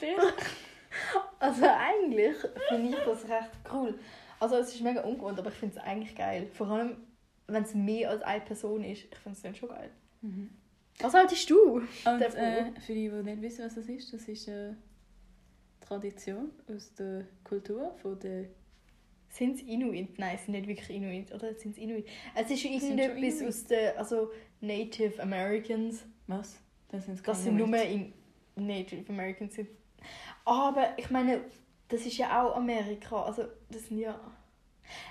eigentlich? Also eigentlich finde ich das recht cool. Also es ist mega ungewohnt, aber ich finde es eigentlich geil. Vor allem, wenn es mehr als eine Person ist. Ich finde es dann schon geil. Mhm. Was haltest du? Und äh, für die, die nicht wissen, was das ist, das ist eine Tradition aus der Kultur von der Sind es Inuit? Nein, es sind nicht wirklich Inuit, oder? Sind es Inuit? Es ist irgendetwas aus der, also Native Americans. was? Das sind Das sind nur in Native Americans. Sind. Aber ich meine, das ist ja auch Amerika. Also, das sind ja.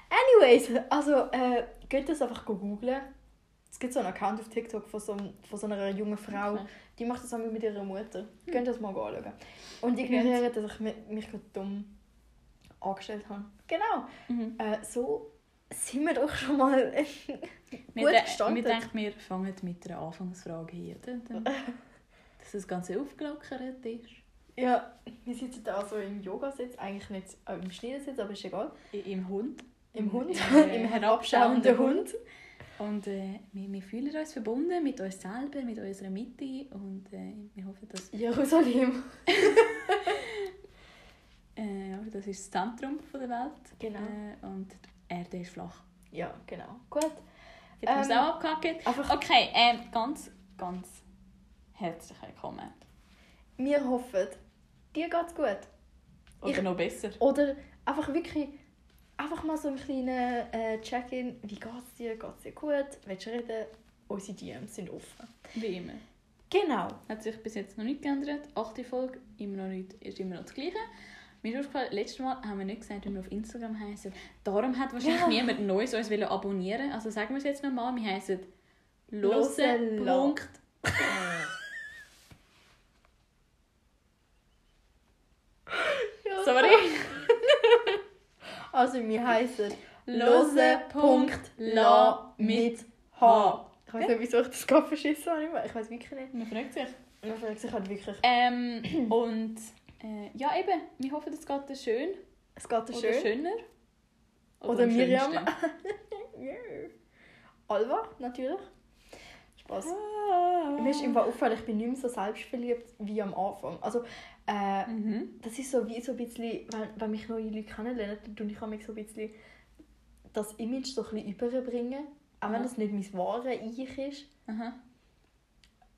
Anyways, also, äh, geht das einfach googlen. Es gibt so einen Account auf TikTok von so, von so einer jungen Frau. Okay. Die macht das einmal mit ihrer Mutter. Hm. Könnt ihr das mal anschauen. Und ignorieren, dass ich mi- mich gerade dumm angestellt habe. Genau. Mhm. Äh, so sind wir doch schon mal Wir, gut de- gestartet. wir denken, wir fangen mit einer Anfangsfrage hier, oder? Dass das Ganze aufgelockert ist. Ja, wir sitzen da so im Yogasitz, eigentlich nicht äh, im Schneidersitz, aber ist egal. Im Hund. Im Hund, äh, im herabschauenden Hund. Und äh, wir, wir fühlen uns verbunden mit uns selber, mit unserer Mitte und äh, wir hoffen, dass Jerusalem. äh, das ist das Zentrum der Welt Genau. äh, und die Erde ist flach. Ja, genau. Gut. Jetzt haben wir es Ähm, auch abgehackt. Einfach, Okay, ähm, ganz, ganz herzlich willkommen. wir hoffen, dir geht's gut. Oder Ich- noch besser. Oder einfach wirklich, einfach mal so ein kleiner äh, Check-in. Wie geht's dir? Geht's dir gut? Willst du reden? Unsere DMs sind offen. Wie immer. Genau. Hat sich bis jetzt noch nicht geändert. Achte Folge, immer noch nicht, ist immer noch das Gleiche. Mir ist aufgefallen, letztes Mal haben wir nicht gesagt, wie wir auf Instagram heißen. Darum hat wahrscheinlich Ja. niemand Neues uns wollen abonnieren Also sagen wir es jetzt nochmal, wir heißen Lose Lose. la. Punkt. Sorry. Also, wir heißen Lose.la mit H. Ich weiß nicht, wieso ich das gerade verschissen habe. Ich weiß wirklich nicht. Man fragt sich. Man fragt sich halt wirklich. Ähm, und äh, ja, eben, wir hoffen, es geht dir schön. Es geht dir Oder schön. schöner. Oder am Miriam. schönsten. Alva, natürlich. Spaß. Ah. Mir ist Fall auffällig, ich bin nicht mehr so selbstverliebt wie am Anfang. Also, äh, Mhm. das ist so wie so ein bisschen, wenn, wenn mich neue Leute kennenlernen, dann tue ich mich so ein bisschen das Image so ein bisschen überbringen. Auch wenn Aha. das nicht mein wahres Ich ist. Aha.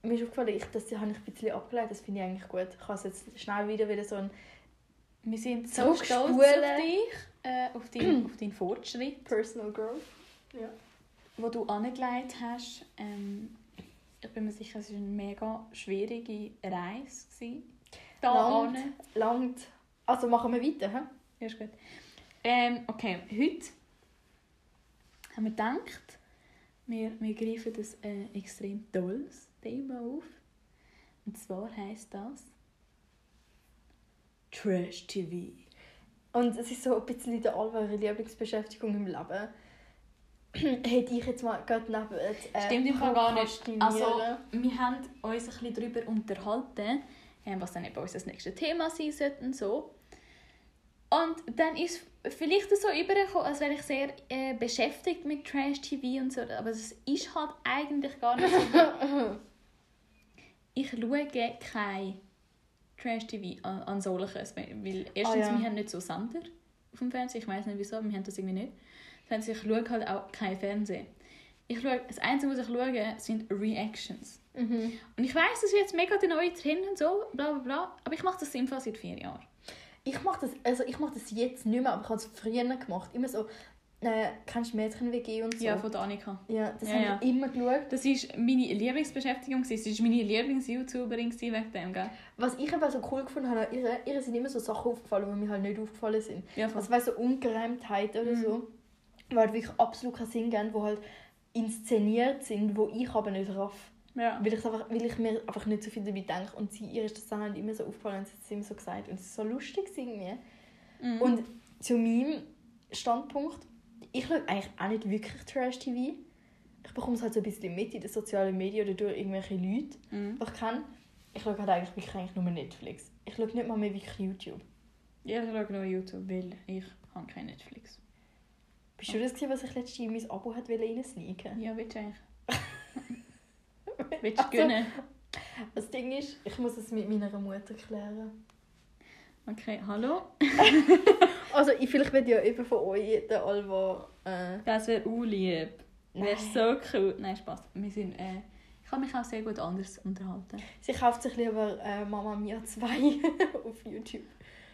Mir ist aufgefallen, ich, das habe ich ein bisschen abgeleitet. Das finde ich eigentlich gut. Ich kann es jetzt schnell wieder, wieder so ein Wir sind so stolz auf dich, äh, auf, dein, auf deinen Fortschritt, Personal Growth. Ja. den du angelegt hast. Ähm, ich bin mir sicher, es war eine mega schwierige Reise. gewesen. Da Langt. Langt. Also machen wir weiter. He? Ja, ist gut. Ähm, okay, heute haben wir gedacht, wir, wir greifen das äh, extrem tolles Thema auf. Und zwar heisst das Trash TV. Und es ist so ein bisschen der allwahre Lieblingsbeschäftigung im Leben. Hätte ich jetzt mal gerade neben äh, Stimmt im Fall gar nicht. Also, wir haben uns ein bisschen darüber unterhalten, was dann eben unser nächstes Thema sein sollte und so. Und dann ist vielleicht so übergekommen, als wäre ich sehr äh, beschäftigt mit Trash-TV und so, aber es ist halt eigentlich gar nicht so. ich schaue kein Trash-TV an, an solches, weil erstens, Ah, ja. wir haben nicht so Sender auf dem Fernsehen, ich weiß nicht wieso, wir haben das irgendwie nicht. Zweitens, ich schaue halt auch kein Fernsehen. Ich schaue, das Einzige, was ich schaue, sind Reactions. Mhm. Und ich weiß, das ist jetzt mega der neue Trend und so, bla bla bla, aber ich mache das Fall seit vier Jahren. Ich mache das, also ich mach das jetzt nicht mehr, aber ich habe es früher gemacht. Immer so, äh, kennst du Mädchen-WG und so? Ja, von der Annika. ja das Ja, habe ja. ich immer geschaut. Das war meine Lieblingsbeschäftigung, sie war meine Lieblings-YouTuberin wegen dem, gell? Was ich aber so cool gefunden habe, an ihr, ihr sind immer so Sachen aufgefallen, die mir halt nicht aufgefallen sind. Ja, voll. Also weißt so Ungereimtheit oder Mhm. so, die halt wirklich absolut keinen Sinn geben, die halt inszeniert sind, wo ich aber nicht raff. ja. Weil ich, einfach, weil ich mir einfach nicht so viel dabei denke. Und sie, ihr ist das dann halt immer so aufgefallen und sie hat es immer so gesagt. Und es ist so lustig irgendwie. Mhm. Und zu meinem Standpunkt, ich schaue eigentlich auch nicht wirklich Trash-TV. Ich bekomme es halt so ein bisschen mit in den sozialen Medien oder durch irgendwelche Leute, Mhm. die ich kenne. Ich schaue halt eigentlich wirklich eigentlich nur Netflix. Ich schaue nicht mal mehr wirklich YouTube. Ja, ich schaue nur YouTube, weil ich habe kein Netflix. Bist du das, gewesen, was ich letztens in mein Abo hat reinsneaken Ja, willst du eigentlich? willst du Also, gönnen? Das Ding ist, ich muss es mit meiner Mutter klären. Okay, hallo? Also, ich, vielleicht wird ja eben von euch der Alva... Äh, Das wäre auch lieb. Wäre so cool. Nein, Spaß. Wir sind, äh, ich kann mich auch sehr gut anders unterhalten. sie kauft sich lieber äh, Mama Mia 2 auf YouTube.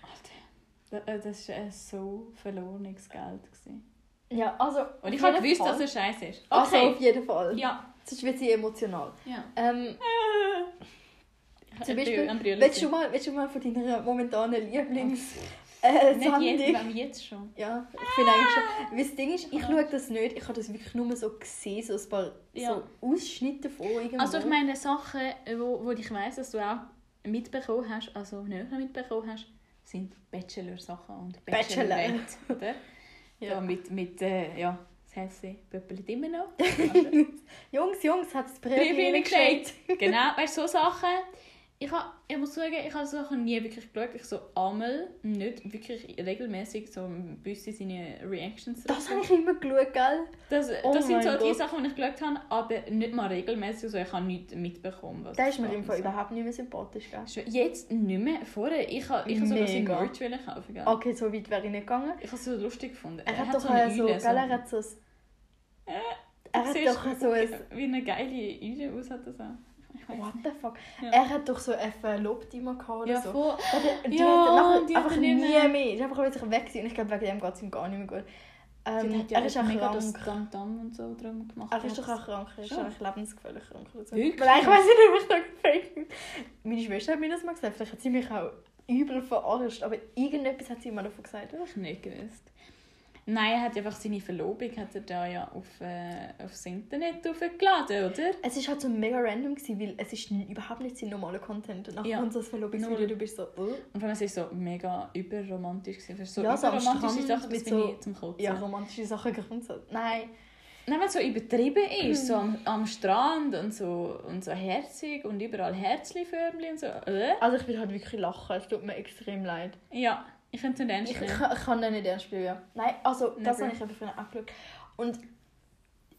Alter, das, das war äh, so verlorenes Geld. Gewesen. Ja, also... Und ich habe gewusst, Fall. dass es scheiße ist. Also, Okay. auf jeden Fall. ja. Sonst wird sie emotional. ja. Ähm, Ich zum Beispiel, willst du, mal, willst du mal von deiner momentanen Lieblings... Äh, Nicht jetzt, aber jetzt schon. Ja, ich finde eigentlich schon. Weil das Ding ist, ich schaue das nicht. Ich habe das wirklich nur so gesehen, so ein paar Ja. so Ausschnitte von irgendwo. Also ich meine Sachen, wo, wo ich weiss, dass du auch mitbekommen hast, also näher mitbekommen hast, sind Bachelor-Sachen und Bachelor. Bachelorette, oder? Ja. Ja. mit, mit äh, ja, das Häsli pöppelt immer noch. Jungs, Jungs, hat das Brief Brief geschickt. genau, weißt du, so Sachen. Ich, ha, ich muss sagen, ich habe Sachen nie wirklich geschaut. Ich so einmal, nicht wirklich regelmäßig so ein bisschen seine Reactions Das habe ich immer geschaut, gell? Das, Oh das sind so mein die Gott. Sachen, die ich geschaut habe, aber nicht mal regelmäßig. Also ich habe nichts mitbekommen. Was Der ist mir im Fall so- überhaupt nicht mehr sympathisch, gell? Jetzt nicht mehr. Vorher, ich habe ich ha sogar sein. Merch kaufen. Gell? Okay, so weit wäre ich nicht gegangen. Ich habe es so lustig gefunden. Er, hat, doch so eine äh, so, Eule, gell, er hat so ein... Er hat doch so ein... Wie eine geile Eule aus hat das auch. What the fuck? Ja. Er hat doch so eine verlobte immer gehabt oder Ja, so. voll. Die, die Ja, hat die hat einfach er nie mehr. mehr. Die ist einfach wieder weg gewesen. und ich glaube, wegen dem geht es ihm gar nicht mehr gut. Die Ähm, hat ja er ist auch mega das krank. Tam-Tam und so drum gemacht. Er ist doch auch krank. Er ist Schon? eigentlich lebensgefährlich krank so. Wirklich? Weil ich weiß nicht, ob ich da bin. Meine Schwester hat mir das mal gesagt. Vielleicht hat sie mich auch übel verarscht. Aber irgendetwas hat sie immer davon gesagt. Das habe ich nicht gewusst. Nein, er hat einfach seine Verlobung hat er da ja auf, äh, aufs Internet aufgeladen, oder? Es war halt so mega random, gewesen, weil es ist überhaupt nicht sein normaler Content. Und nachher Ja. das Verlobungsvideo, du bist so... Oh. Und vor allem, es war so mega überromantisch. gewesen. So Ja, so Strand Sachen, das so- ich zum Kotzen. Ja, romantische Sachen grundsätzlich. Nein. Nein, wenn es so übertrieben ist, so am, am Strand und so, und so herzig und überall Herzli-Förmchen und so. Äh? Also ich will halt wirklich lachen. Es tut mir extrem leid. Ja, ich könnte nicht ernst Ich, ich, nehmen. kann- ich kann nicht ernst spielen, ja. Nein, also das Never. habe ich eben vorhin angeschaut. Und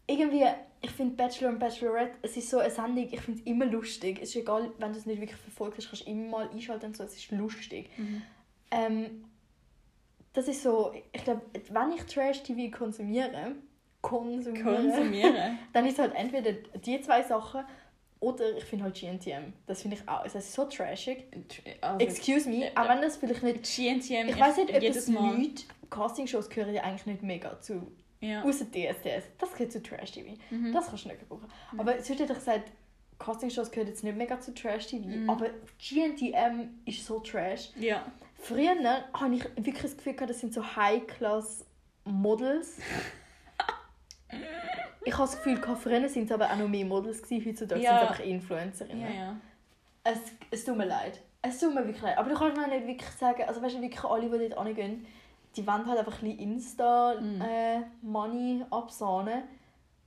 irgendwie, ich finde Bachelor und Bachelorette, es ist so eine Sendung, ich finde es immer lustig. Es ist egal, wenn du es nicht wirklich verfolgt hast, kannst du immer mal einschalten und so, es ist lustig. Mhm. Ähm, das ist so, ich glaube, wenn ich Trash-TV konsumiere, konsumiere, Konsumieren. dann ist es halt entweder die zwei Sachen oder ich finde halt GNTM. Das finde ich auch, es ist so trashig. Also, Excuse me, auch wenn das vielleicht nicht GNTM ich weiß nicht, ob jedes das Mal. Leute, Castingshows gehören ja eigentlich nicht mega zu, Ja. außer DSDS. Das gehört zu Trash-TV. Mhm. Das kannst du nicht gebrauchen. Aber sonst hätte ich gesagt, Castingshows gehören jetzt nicht mega zu Trash-TV. Mhm. Aber GNTM ist so Trash. ja. Früher habe ich wirklich das Gefühl gehabt, das sind so High-Class-Models. ich habe das Gefühl, früher sind es aber auch noch mehr Models gewesen, heutzutage Ja. sind es einfach Influencerinnen. Ja, ja. Es, es tut mir leid. Es tut mir wirklich leid. Aber du kannst mir nicht wirklich sagen, also weißt du, wirklich alle, die dort hingehen, die wollen halt einfach ein bisschen. Insta-Money absahnen.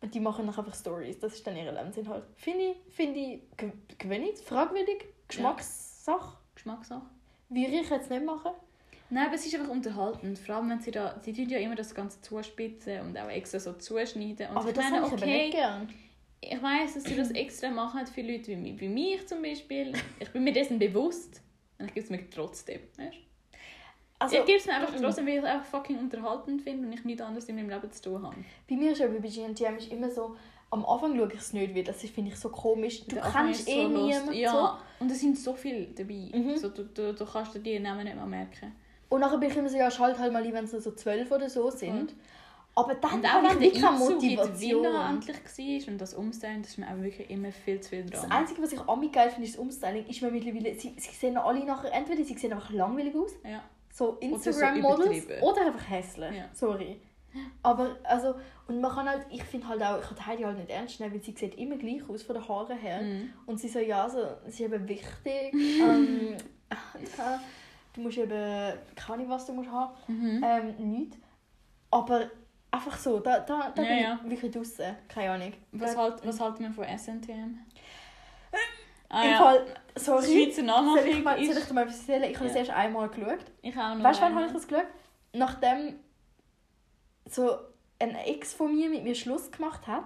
Und die machen dann einfach Stories. Das ist dann ihr Lebensinhalt. Finde ich, finde ich ge- gewinnig, fragwürdig, Geschmackssache. Geschmackssache. Würde ich jetzt nicht machen. Nein, aber es ist einfach unterhaltend. Vor allem, wenn sie da... Sie tun ja immer das Ganze zuspitzen und auch extra so zuschneiden. Und Aber ich das meine, ich aber nicht gern. ich weiß, dass sie das extra machen für Leute wie mich, wie mich zum Beispiel. Ich bin mir dessen bewusst. Und ich gebe es mir trotzdem. Weißt? Also, ich gebe es mir einfach trotzdem, weil ich es einfach fucking unterhaltend finde und ich nichts anderes in meinem Leben zu tun habe. bei mir ist aber bei GNTM ist immer so, am Anfang schaue ich es nicht, weil das finde ich so komisch. Du kennst eh so niemanden. Ja, So. und es sind so viele dabei. Mhm. So, du, du, du kannst dir die Namen nicht mehr merken. Und nachher bin ich immer so, ja, schalt halt mal ein, wenn es nur so zwölf oder so sind. Aber dann Und auch wenn ich die Motivation. Villa endlich war und das Umstellen, das ist mir auch wirklich immer viel zu viel Das dran. Einzige, was ich am geil finde, ist das Umstyling. Ist mir mittlerweile, sie, sie sehen alle nachher, entweder sie sehen einfach langweilig aus, Ja. so so Instagram-Models, übertrieben. oder einfach hässlich. Ja. Sorry. Aber, also, und man kann halt, ich finde halt auch, ich kann Heidi halt nicht ernst nehmen, weil sie sieht immer gleich aus von den Haaren her. Mhm. Und sie so, ja, so, sie ist eben wichtig. ähm, ja, du musst eben, keine was du musst haben. Mhm. Ähm, nichts. Aber einfach so, da, da, da Ja, bin ja. ich wirklich draußen. Keine Ahnung. Was, halt, was halten wir von SNTM? Ah, Im ja. Fall, sorry. Schweizer Soll ich, mal, soll ich dir mal etwas erzählen? Ich habe das erst einmal geschaut. Ich auch noch Weißt du, wann habe ich das geschaut? Nachdem so ein Ex von mir mit mir Schluss gemacht hat.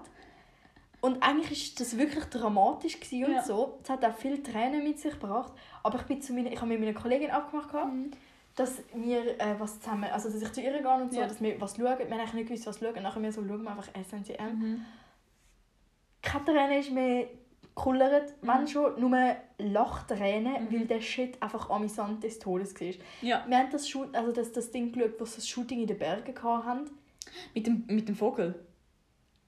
Und eigentlich war das wirklich dramatisch gewesen und Ja. so. Es hat auch viele Tränen mit sich gebracht. Aber ich, bin zu meiner, ich habe mit meiner Kollegin abgemacht, gehabt, Mhm. dass wir äh, was zusammen, also dass ich zu ihr gehe und so, Ja. dass wir was schauen. Wir haben eigentlich nicht gewusst, was schauen. Und nachher wir so, schauen wir einfach SNCM. Mhm. Keine Träne ist mehr gekullert, wenn Mhm. schon, nur Lachtränen, Mhm. weil der Shit einfach amüsant des Todes war. Ja, Wir haben das, Shoot, also das, das Ding geschaut, sie das Shooting in den Bergen hatten. mit dem, mit dem Vogel.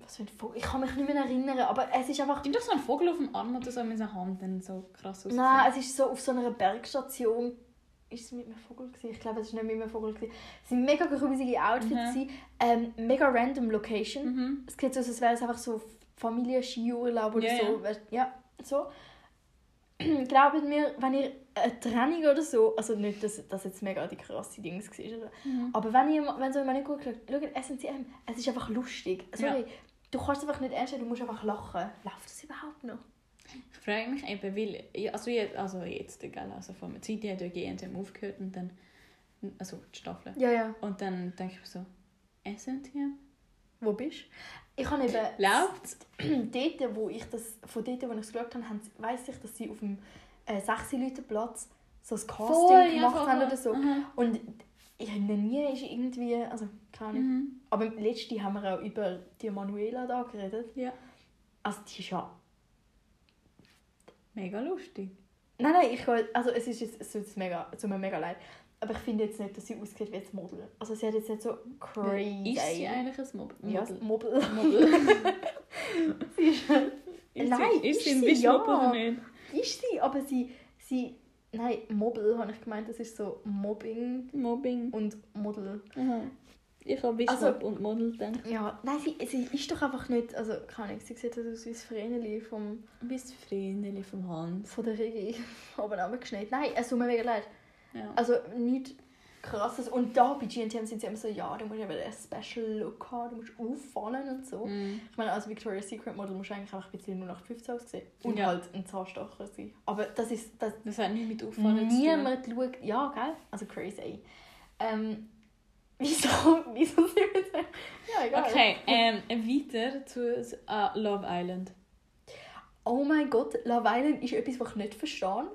Was für ein Vogel? Ich kann mich nicht mehr erinnern, aber es ist einfach... Die doch so einen Vogel auf dem Arm oder so mit seiner Hand dann so krass aussehen. Nein, es ist so auf so einer Bergstation. Ist es mit einem Vogel? Gewesen? Ich glaube, es war nicht mit einem Vogel. Gewesen. Es waren mega grusige Outfits. Mhm. Ähm, mega random Location. Mhm. Es sieht so aus, als wäre es einfach so Familienskiurlaub oder Ja, so. Weißt- Ja, so. Glaubt mir, wenn ihr eine Trennung oder so, also nicht, dass das jetzt mega die krasse Dings war? Mhm. aber wenn ihr wenn so mal nicht gut schaut, schaut SNCM, es ist einfach lustig. Sorry, Ja. Du kannst es einfach nicht ernst nehmen, du musst einfach lachen. Läuft das überhaupt noch? Ich frage mich eben, weil, ja, also jetzt, also jetzt also vor einer Zeit, die hat ja GNTM aufgehört und dann, also die Staffel. Ja, ja. Und dann denke ich mir so, SNTM? Wo bist du? Ich habe eben... Läuft's? dort, wo ich das, von dort, wo ich es geschaut habe, weiss ich, dass sie auf dem äh, 6 Leute Platz so ein Casting Voll, ja, gemacht voll, haben oder so. Aha. Und ich habe noch nie ist irgendwie, also keine Ahnung. Mhm. Aber letztens haben wir auch über die Manuela da geredet. Ja. Also die ist ja... Mega lustig. Nein, nein, ich also es ist jetzt, es tut mega, es tut mir mega leid. Aber ich finde jetzt nicht, dass sie aussieht wie ein Model. Also sie hat jetzt nicht so crazy... Ist sie eigentlich ein Mob Ja, Model? Model. Model? sie ist, Ist Nein, sie, ist ist sie ein bisschen ja. Oder nicht? ist sie, aber sie... sie nein, Mobile habe ich gemeint, das ist so Mobbing Mobbing. und Model. Aha. Ich habe Also- Bishop und Model gedacht. Ja, nein, sie, sie ist doch einfach nicht, also keine Ahnung, sie sieht halt aus wie das Vreneli vom, Bis Freundin vom Hans. von der Regie oben runtergeschnitten. Nein, es tut mir mega leid. Ja. Also nichts krasses. Und da bei GNTM sind sie immer so, ja, du musst eben einen Special Look haben, du musst auffallen und so. Mhm. Ich meine, als Victoria's Secret Model musst du eigentlich einfach ein bisschen nur nach 15 aussehen. Und Ja. halt ein Zahnstocher sein. Aber das ist, das, Das hat nichts mit Auffallen niemand schaut, ja, gell? Also crazy. Ähm, wieso, wieso sind wir jetzt, ja, egal. Okay, ähm, weiter zu äh, Love Island. Oh mein Gott, Love Island ist etwas, was ich nicht verstehe.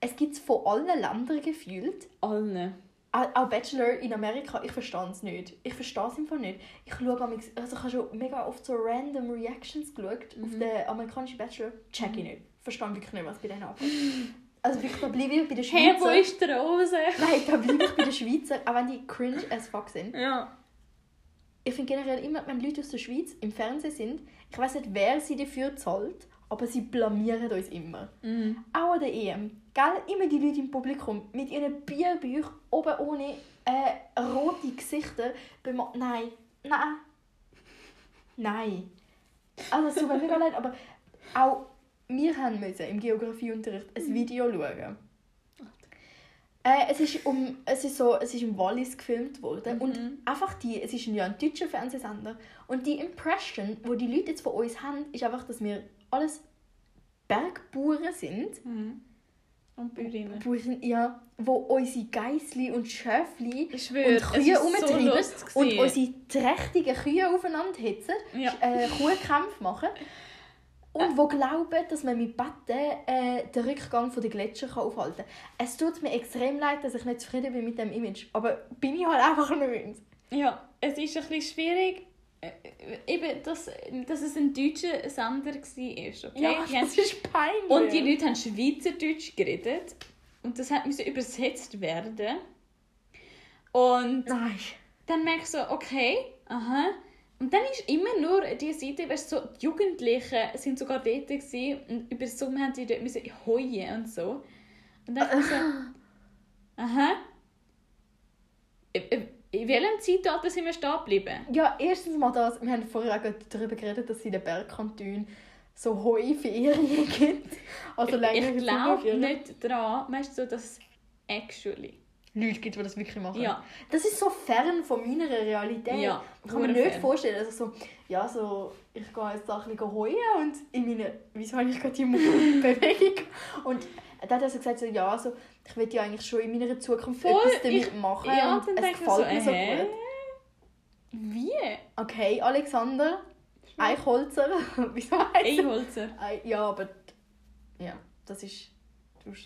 Es gibt es von allen Ländern gefühlt. Allen. Auch Bachelor in Amerika, ich verstehe es nicht. Ich verstehe es einfach nicht. Ich schaue also ich habe schon mega oft so random Reactions geschaut auf Mhm. den amerikanischen Bachelor. Check ich nicht. Verstehe wirklich nicht, was bei denen abgeht. Also wirklich, da bleibe ich bei den Hey, wo Schweizer. ist die Rose? Nein, da bleibe ich bei den Schweizer, auch wenn die cringe as fuck sind. Ja. Ich finde generell immer, wenn Leute aus der Schweiz im Fernsehen sind, ich weiß nicht, wer sie dafür zahlt, aber sie blamieren uns immer. Mhm. Auch an der EM. Gell? Immer die Leute im Publikum mit ihren Bierbüchern oben ohne äh, rote Gesichter. beim- Nein, nein, nein. Also es tut mir mega leid, aber auch wir haben müssen im Geografieunterricht ein Video schauen. Äh, es ist um, es ist so, es ist im Wallis gefilmt worden und Mhm. einfach die, es ist ja ein deutscher Fernsehsender und die Impression, wo die Leute jetzt von uns haben, ist einfach, dass wir alles Bergbauern sind, Mhm. Und Bäuerinnen. Bauern, ja, wo unsere Geissli und Schäfli und Kühe rumtreiben lustig und unsere trächtigen Kühe aufeinander hetzen, Ja. äh, Kuhkämpfe machen und wo glauben, dass man mit Betten äh, den Rückgang der Gletscher kann aufhalten kann. Es tut mir extrem leid, dass ich nicht zufrieden bin mit dem Image, aber bin ich halt einfach nicht. Ja, es ist ein bisschen schwierig, äh, eben, dass, dass es ein deutscher Sender war. Okay? Ja, Die haben- das ist peinlich. und die Leute haben Schweizerdeutsch geredet. Und das hat müssen übersetzt werden. Und Nein. dann merke ich so, okay, aha. Und dann ist immer nur die Seite, weißt du, so, die Jugendlichen sind sogar dort gewesen, und über Zoom haben die dort müssen heuen und so. Und dann ich so, aha. In- welchem Zeitalter sind wir stehen geblieben? Ja, erstens mal das, wir haben vorher auch darüber geredet, dass es in den Bergkantonen so hohe Ferien gibt. Also längere ich glaube nicht daran, weißt du, dass actually. Leute gibt, die das wirklich machen. Ja. Das ist so fern von meiner Realität. Ja, ich kann mir nicht fern. vorstellen, dass ich so, ja, so, ich gehe jetzt da ein bisschen heuen und in meiner, wieso habe ich gerade die Bewegung? Und dann hat er so gesagt, so, ja, so, ich will ja eigentlich schon in meiner Zukunft Voll, etwas damit ich- machen Ja, und es gefällt so, mir so hä? gut. Wie? Okay, Alexander, Eichholzer. Wieso heißt Eiholzer. Ei- Ja, aber ja, das ist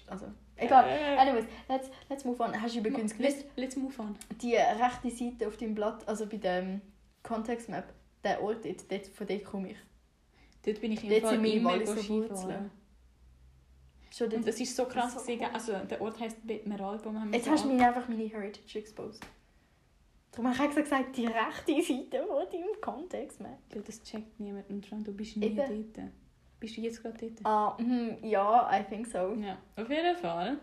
also egal. Äh. Anyways, let's let's move on. Hast du übrigens gewusst, Let's, let's move on. die rechte Seite auf deinem Blatt, also bei dem Context Map, der Ort dort, dort von dort komme ich. Dort bin ich im Dort Fall immer. Wurzeln. Schon Und das ist so krass. So gewesen. also, der Ort heisst wir Jetzt hast du mir einfach meine Heritage exposed. Darum habe ich extra gesagt, die rechte Seite von deinem Context Map. Ja, das checkt niemand. Und du bist nie Eben. dort. Bist du jetzt gerade dort? Ah, mhm, ja, I think so. Ja, auf jeden Fall.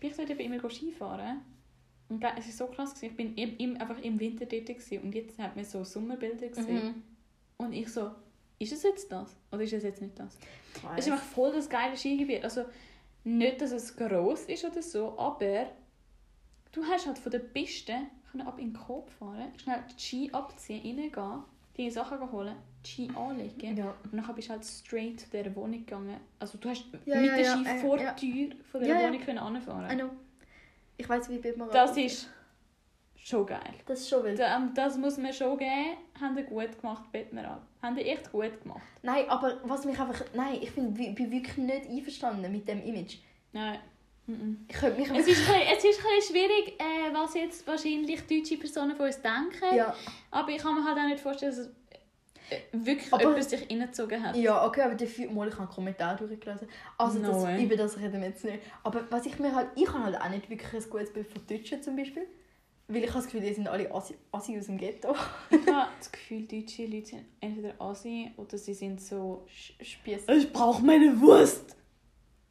Bin ich dort eben immer Skifahren. Und es war so krass. Gewesen. Ich bin im, im, einfach im Winter dort. Gewesen. Und jetzt hat man so Sommerbilder gesehen. Mhm. Und ich so, ist es jetzt das? Oder ist es jetzt nicht das? Es ist einfach voll das geile Skigebiet. Also nicht, dass es gross ist oder so, aber du hast halt von der Piste können ab in den Kopf fahren, schnell die Ski abziehen, reingehen, deine Sachen holen, die Ski anlegen. Ja. Und dann bist du halt straight zu dieser Wohnung gegangen. Also du hast Ja, mit ja, der Ski äh, vor der Tür von ja. Wohnung können anfahren. Ich weiß, wie man Das ist schon geil. Das ist schon wild. Da- ähm, Das muss man schon geben. Haben die gut gemacht, bett mir ab. Haben die echt gut gemacht. Nein, aber was mich einfach. Nein, ich bin, bin wirklich nicht einverstanden mit dem Image. Nein. Ich könnte mich Es ist, ein bisschen- es ist ein schwierig, äh, was jetzt wahrscheinlich deutsche Personen von uns denken. Ja, Aber ich kann mir halt auch nicht vorstellen, dass es äh, wirklich Aber- jemand sich reingezogen hat. ja, okay, aber dafür mal ich habe einen Kommentar durchgelesen. Also das, No way. über das reden wir jetzt nicht. Aber was ich mir halt, ich habe halt auch nicht wirklich ein gutes Bild von Deutschen zum Beispiel. Weil ich habe das Gefühl, die sind alle Assi, Assi aus dem Ghetto. Ich habe das Gefühl, deutsche Leute sind entweder Asi oder sie sind so Spieß. «Ich brauche meine Wurst!»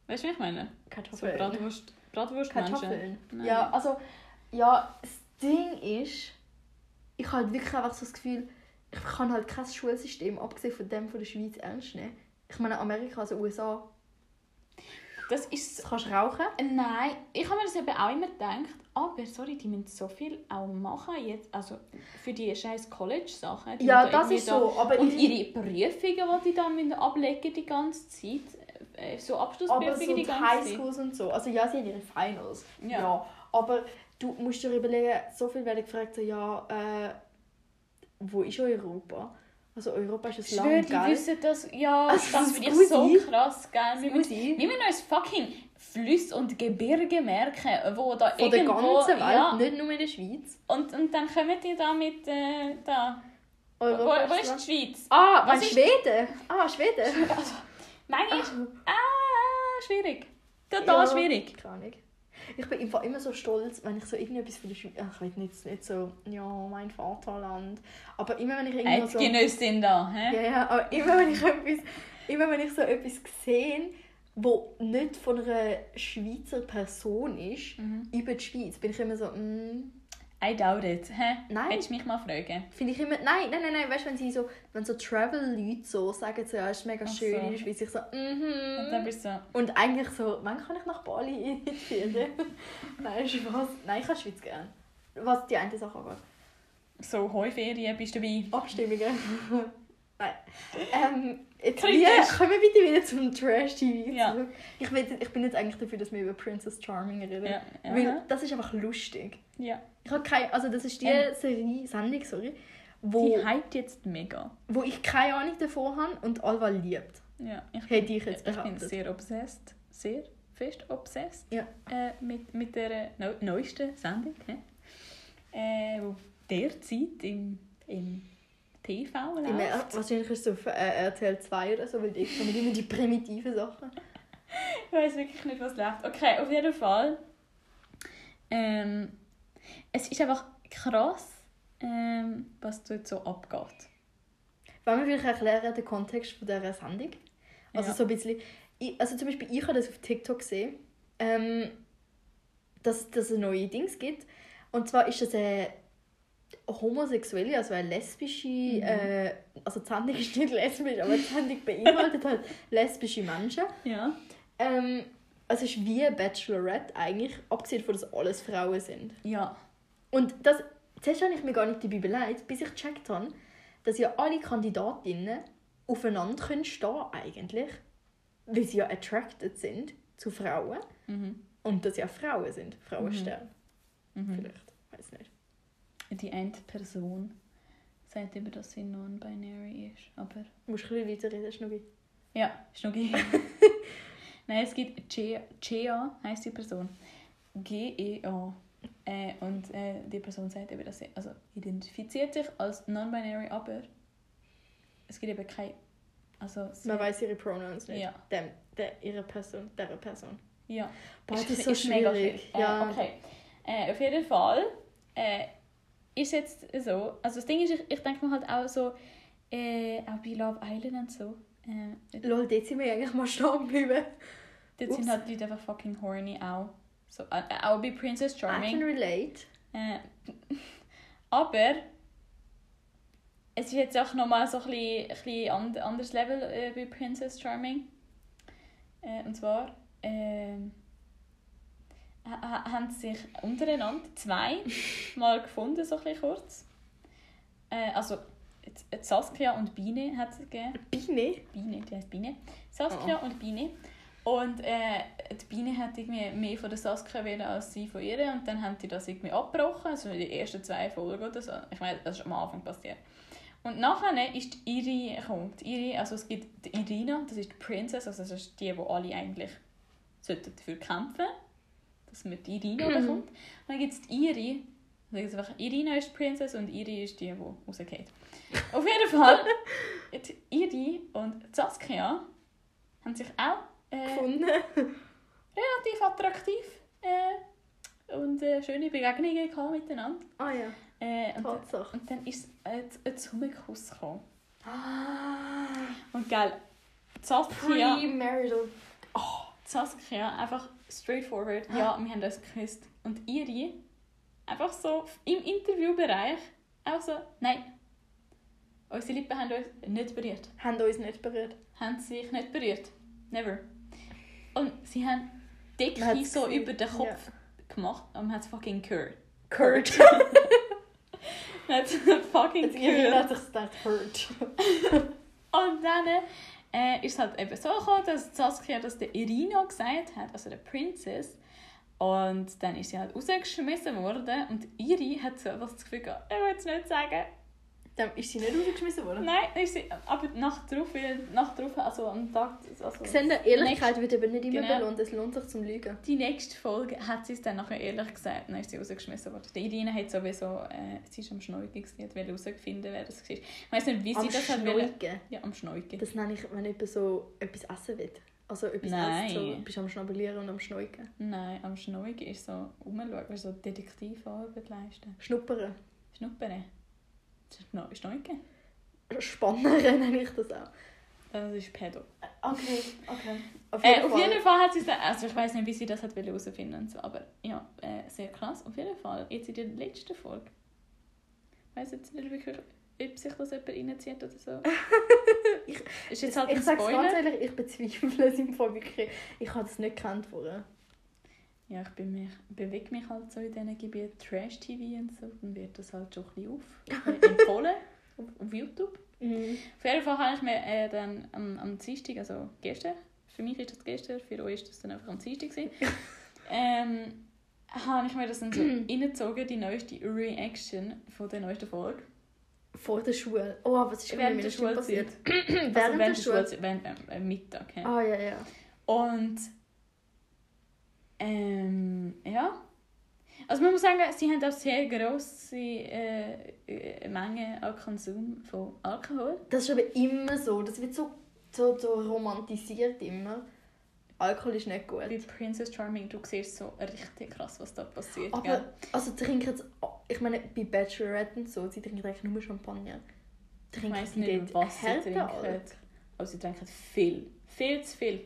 Weißt du, was ich meine? So Kartoffeln. Bratwurst, Bratwurstmenschen. Kartoffeln. Nein. Ja, also, ja, das Ding ist, ich habe halt wirklich einfach so das Gefühl, ich kann halt kein Schulsystem, abgesehen von dem von der Schweiz, ernst nehmen. Ich meine, Amerika, also USA, Das ist... du kannst rauchen. Nein, ich habe mir das eben auch immer gedacht, aber sorry, die müssen so viel auch machen jetzt, also für die scheiß College-Sachen. Ja, das ist da- so, aber Und ihre- Prüfungen, die die da müssen ablegen die ganze Zeit, äh, so Aber Abschlussprüfungen so die ganze Zeit. Highschools und so, also ja, sie haben ihre Finals. Ja. Ja. aber du musst dir überlegen, so viel werde gefragt, so, ja, äh, wo ist Europa? Also Europa ist ein Land, die gell? wissen das, ja, Also, das das finde ich so ich. krass, gell. Wir müssen, wir müssen uns fucking Flüsse und Gebirge merken, wo da Von der irgendwo... ganzen Welt, ja, nicht nur in der Schweiz. und, und dann kommen die da mit, äh, da... Wo, Europa wo ist ist die Schweiz? Ah, Was ist- Schweden? Ah, Schweden. Manchmal ist... Ah, schwierig. Total Ja. schwierig. Keine Ahnung. Ich bin im Fall immer so stolz, wenn ich so irgendetwas von der Schweiz... Ach, Ich will nicht, nicht so, ja, mein Vaterland. Aber immer wenn ich irgendwo so... Eidgenössin da, hä? Ja, ja, aber immer wenn ich etwas... Immer wenn ich so etwas sehe, wo nicht von einer Schweizer Person ist, Mhm. über die Schweiz, bin ich immer so, mm, I doubt it, hä? Nein. Willst du mich mal fragen? finde ich immer, nein, nein, nein, nein, weißt du, wenn sie so, wenn so Travel-Leute so sagen, so, ja, es ist mega Ach schön so. in der Schweiz, ich so, mhm. Und dann bist du so... Und eigentlich so, wann kann ich nach Bali in die Ferien? Nein, Spaß. Nein, ich die Schweiz gerne. Was die eine Sache angeht. So, Heuferien, bist du dabei? Abstimmungen. Ähm, jetzt wir, kommen wir bitte wieder zum Trash-TV Ja. zurück. Ich, will, ich bin jetzt eigentlich dafür, dass wir über Princess Charming reden. Ja, ja. Weil das ist einfach lustig. ja. Ich habe keine, also das ist die Ähm. Serie, Sendung, sorry, wo, Die hypt jetzt mega. wo ich keine Ahnung davon habe und Alva liebt. Ja, ich Hätte ich jetzt Ich bin behauptet. sehr obsessed, sehr fest obsessed Ja. äh, mit, mit der neu, neuesten Sendung, äh, wo derzeit im, im TV läuft. Im R- Wahrscheinlich ist es auf äh, RTL 2 oder so, weil die kommen immer die primitiven Sachen. Ich weiß wirklich nicht, was läuft. Okay, auf jeden Fall. Ähm, es ist einfach krass, ähm, was dort so abgeht. Wollen wir vielleicht erklären den Kontext von dieser Sendung? Also Ja. so ein bisschen... Ich, also zum Beispiel, ich habe das auf TikTok gesehen, ähm, dass, dass es neue Dings gibt. Und zwar ist das eine homosexuelle, also eine lesbische... Mhm. Äh, also die Sendung ist nicht lesbisch, aber die Sendung beinhaltet halt lesbische Menschen. Ja. Ähm, also es ist wie Bachelorette eigentlich, abgesehen davon, dass alles Frauen sind. Ja. Und das, zuerst habe ich mir gar nicht dabei beleidigt, bis ich gecheckt habe, dass ja alle Kandidatinnen aufeinander können stehen eigentlich, weil sie ja attracted sind zu Frauen Mhm. und dass ja Frauen sind, Frauenstern. Mhm. Vielleicht, weiß nicht. Die eine Person sagt über, dass sie non-binary ist. Aber Du musst ein bisschen weiterreden, Schnubi. ja, Schnucki. Nein, es gibt Gea, heisst die Person. G-E-A. Äh, und äh, die Person sagt eben, dass sie also identifiziert sich als non-binary, aber es gibt eben keine. Also, sie, Man weiß ihre Pronouns nicht. Ja. Dem, der, ihre Person, der Person. Ja. Boah, das ist so mega schwierig. Äh, Ja. okay. Äh, auf jeden Fall äh, ist jetzt so. Also das Ding ist, ich, ich denke mir halt auch so, äh, auch bei Love Island und so. Äh, Lol, dort sind wir eigentlich mal stehen geblieben. dort Ups. sind halt die Leute einfach fucking horny auch. So, äh, auch bei Princess I can Charming. relate. Äh, aber es ist jetzt auch nochmal so ein bisschen, ein bisschen and, anderes Level äh, bei Princess Charming. Äh, und zwar ähm, haben sie sich untereinander zwei mal gefunden, so ein kurz. Äh, also Saskia und Biene hat es gegeben. Biene? Biene, die heißt Biene. Saskia und Biene. Und äh, die Biene hat irgendwie mehr von der Saskia wollen als sie von ihr. Und dann haben die das irgendwie abgebrochen. Also in den ersten zwei Folgen oder so. Ich meine, das ist am Anfang passiert. Und nachher ist die Iri gekommen. Die Iri, also es gibt die Irina, das ist die Princess, also das ist die, die alle eigentlich sollten dafür kämpfen dass man die Irina bekommt. Und dann gibt es die Iri, also jetzt einfach Irina ist die Princess und Iri ist die, die rausgeht. Auf jeden Fall, die Iri und die Saskia haben sich auch äh, Gefunden. relativ attraktiv äh, und äh, schöne Begegnungen gehabt miteinander. Ah ja, Äh, und, Tatsache. und dann ist äh, ein Zungenkuss gekommen. Ah. Und geil, die Saskia, Pre-marital. die Saskia einfach straightforward, ja, wir haben uns geküsst. Und Iri einfach so im Interviewbereich auch so, nein, unsere Lippen haben uns nicht berührt. Haben uns nicht berührt. Haben sich nicht berührt. Never. Und sie haben Decke so gesehen. über den Kopf gemacht und man hat es fucking gehört. Kurt. Man hat es fucking gehört. hat sich das Kurt. Und dann äh, ist es halt eben so gekommen, dass Saskia das der Irina gesagt hat, also der Princess. Und dann ist sie halt rausgeschmissen worden und Iri hat so das Gefühl gehabt, er will es nicht sagen. Dann ist sie nicht rausgeschmissen worden. Nein, ist sie, aber Nacht drauf, Nacht drauf, also am Tag, also Gesehen, Ehrlichkeit wird eben nicht immer Genau. belohnt. Es lohnt sich zum Lügen. die nächste Folge hat sie es dann nachher ehrlich gesagt, dann ist sie rausgeschmissen worden. Die Irina hat sowieso, äh, sie ist am Schneugen, gewesen, die wollte herausfinden, wer das war. Ich weiß nicht, wie sie Am das hat wollen. Schneugen. Ja, am Schneugen. Das nenne ich, wenn jemand so etwas essen will. Also etwas Nein. isst, so, bist am Schnabulieren und am Schneugen. Nein, am Schneugen ist so rumschauen, so Detektivarbeit leisten. Schnuppern. Schnuppern. Das ist Schneu- Schneugen. Spannern nenne ich das auch. Das ist Pedo. Okay, okay. Auf Äh, auf jeden Fall hat sie es also ich weiß nicht, wie sie das hat herausfinden so, aber ja, äh, sehr krass. Auf jeden Fall, jetzt in der letzten Folge. Ich weiß jetzt nicht wirklich, ob sich das jemand reinzieht oder so. Ich- ist jetzt halt ich ein sage ganz ehrlich, ich bezweifle es im Fall wirklich. Ich habe das nicht gekannt vorher. Ja, ich mich, bewege mich halt so in diesen Gebieten Trash-TV und so, dann wird das halt schon ein bisschen auf, empfohlen auf, auf YouTube. Mhm. Auf jeden Fall habe ich mir äh, dann am, am Dienstag, also gestern, für mich ist das gestern, für euch ist das dann einfach am Dienstag gewesen, ähm, habe ich mir das dann so reingezogen, die neueste Reaction von der neuesten Folge. Vor der Schule. Oh, was ist Während mit der der Schule passiert? Also Während der Schule. Während äh, Mittag. Ja. Ah, ja, ja. Und ähm, ja. Also man muss sagen, sie haben auch sehr grosse äh, äh, Mengen an Konsum von Alkohol. Das ist aber immer so. Das wird so, so, so romantisiert immer. Alkohol ist nicht gut. Bei Princess Charming, du siehst so richtig krass, was da passiert. Aber, gell? also trinken jetzt, ich meine, bei Bachelorette und so, sie trinken eigentlich nur Champagner. Ich Trinken weiss sie nicht, was sie trinken. Aber sie trinken viel. Viel zu viel.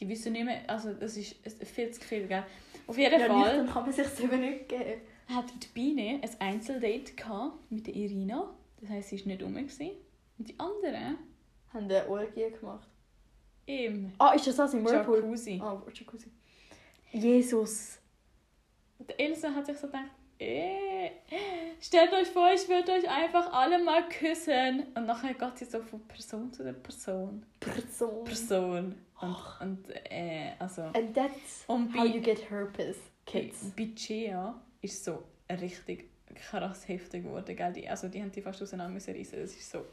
Die wissen nicht mehr, also das ist viel zu viel, gell? Auf jeden Ja, Fall nüchtern kann man sich eben nicht geben. hat die Biene ein Einzeldate gehabt mit der Irina. Das heisst, sie war nicht rum. gewesen. Und die anderen Haben eine Orgie gemacht. im Ah, ist das das im Whirlpool? Jacuzzi. Ah, Jacuzzi. Jesus. Und Elsa hat sich so gedacht, äh, stellt euch vor, ich würde euch einfach alle mal küssen. Und nachher geht sie so von Person zu der Person. Person. Person. Und, und äh, also... And that's Und how you get herpes, kids. bei Gea ist so richtig krass heftig geworden, gell? Die, also die haben die fast auseinander müssen reissen. Das ist so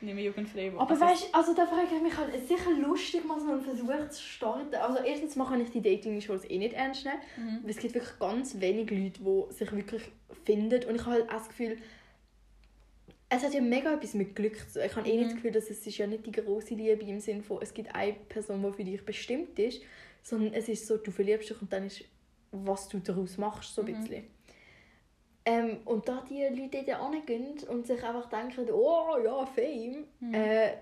nicht mehr jugendfrei. Aber also, weißt du, also da frage ich mich halt, es ist sicher lustig, mal so einen Versuch zu starten. Also erstens mal kann ich die Dating-Shows eh nicht ernst nehmen, Mhm. weil es gibt wirklich ganz wenig Leute, die sich wirklich finden. Und ich habe halt auch das Gefühl, es hat ja mega etwas mit Glück zu. Ich habe eh nicht Mhm. das Gefühl, dass es ist ja nicht die große Liebe im Sinne von, es gibt eine Person, die für dich bestimmt ist, sondern es ist so, du verliebst dich und dann ist, was du daraus machst, so ein Mhm. bisschen. Ähm, und da die Leute dort hingehen und sich einfach denken, oh ja, Fame, Mhm. äh,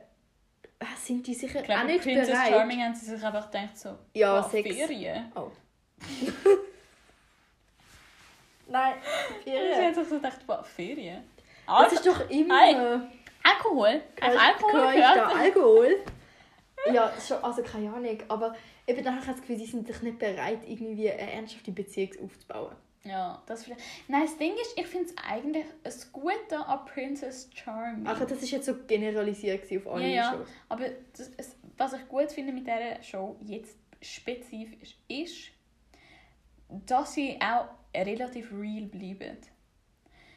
sind die sicher Ich glaube, auch nicht Princess bereit. Charming haben sie sich einfach gedacht so, Ja, wow, Sex. Ferien. Oh. Nein, Sie Ferien. haben sich so gedacht, wow, Ferien. Das ist doch immer... Hey. Alkohol? Hast Alkohol Gehört da? Alkohol? ja, schon, also keine Ahnung. Aber eben dann habe ich das Gefühl, die sind sich nicht bereit, irgendwie eine ernsthafte Beziehung aufzubauen. Ja, das vielleicht. Nein, das Ding ist, ich finde es eigentlich das Gute an Princess Charming. Also das ist jetzt so generalisiert auf alle Ja, ja. Shows. Aber das, was ich gut finde mit dieser Show jetzt spezifisch ist, dass sie auch relativ real bleiben.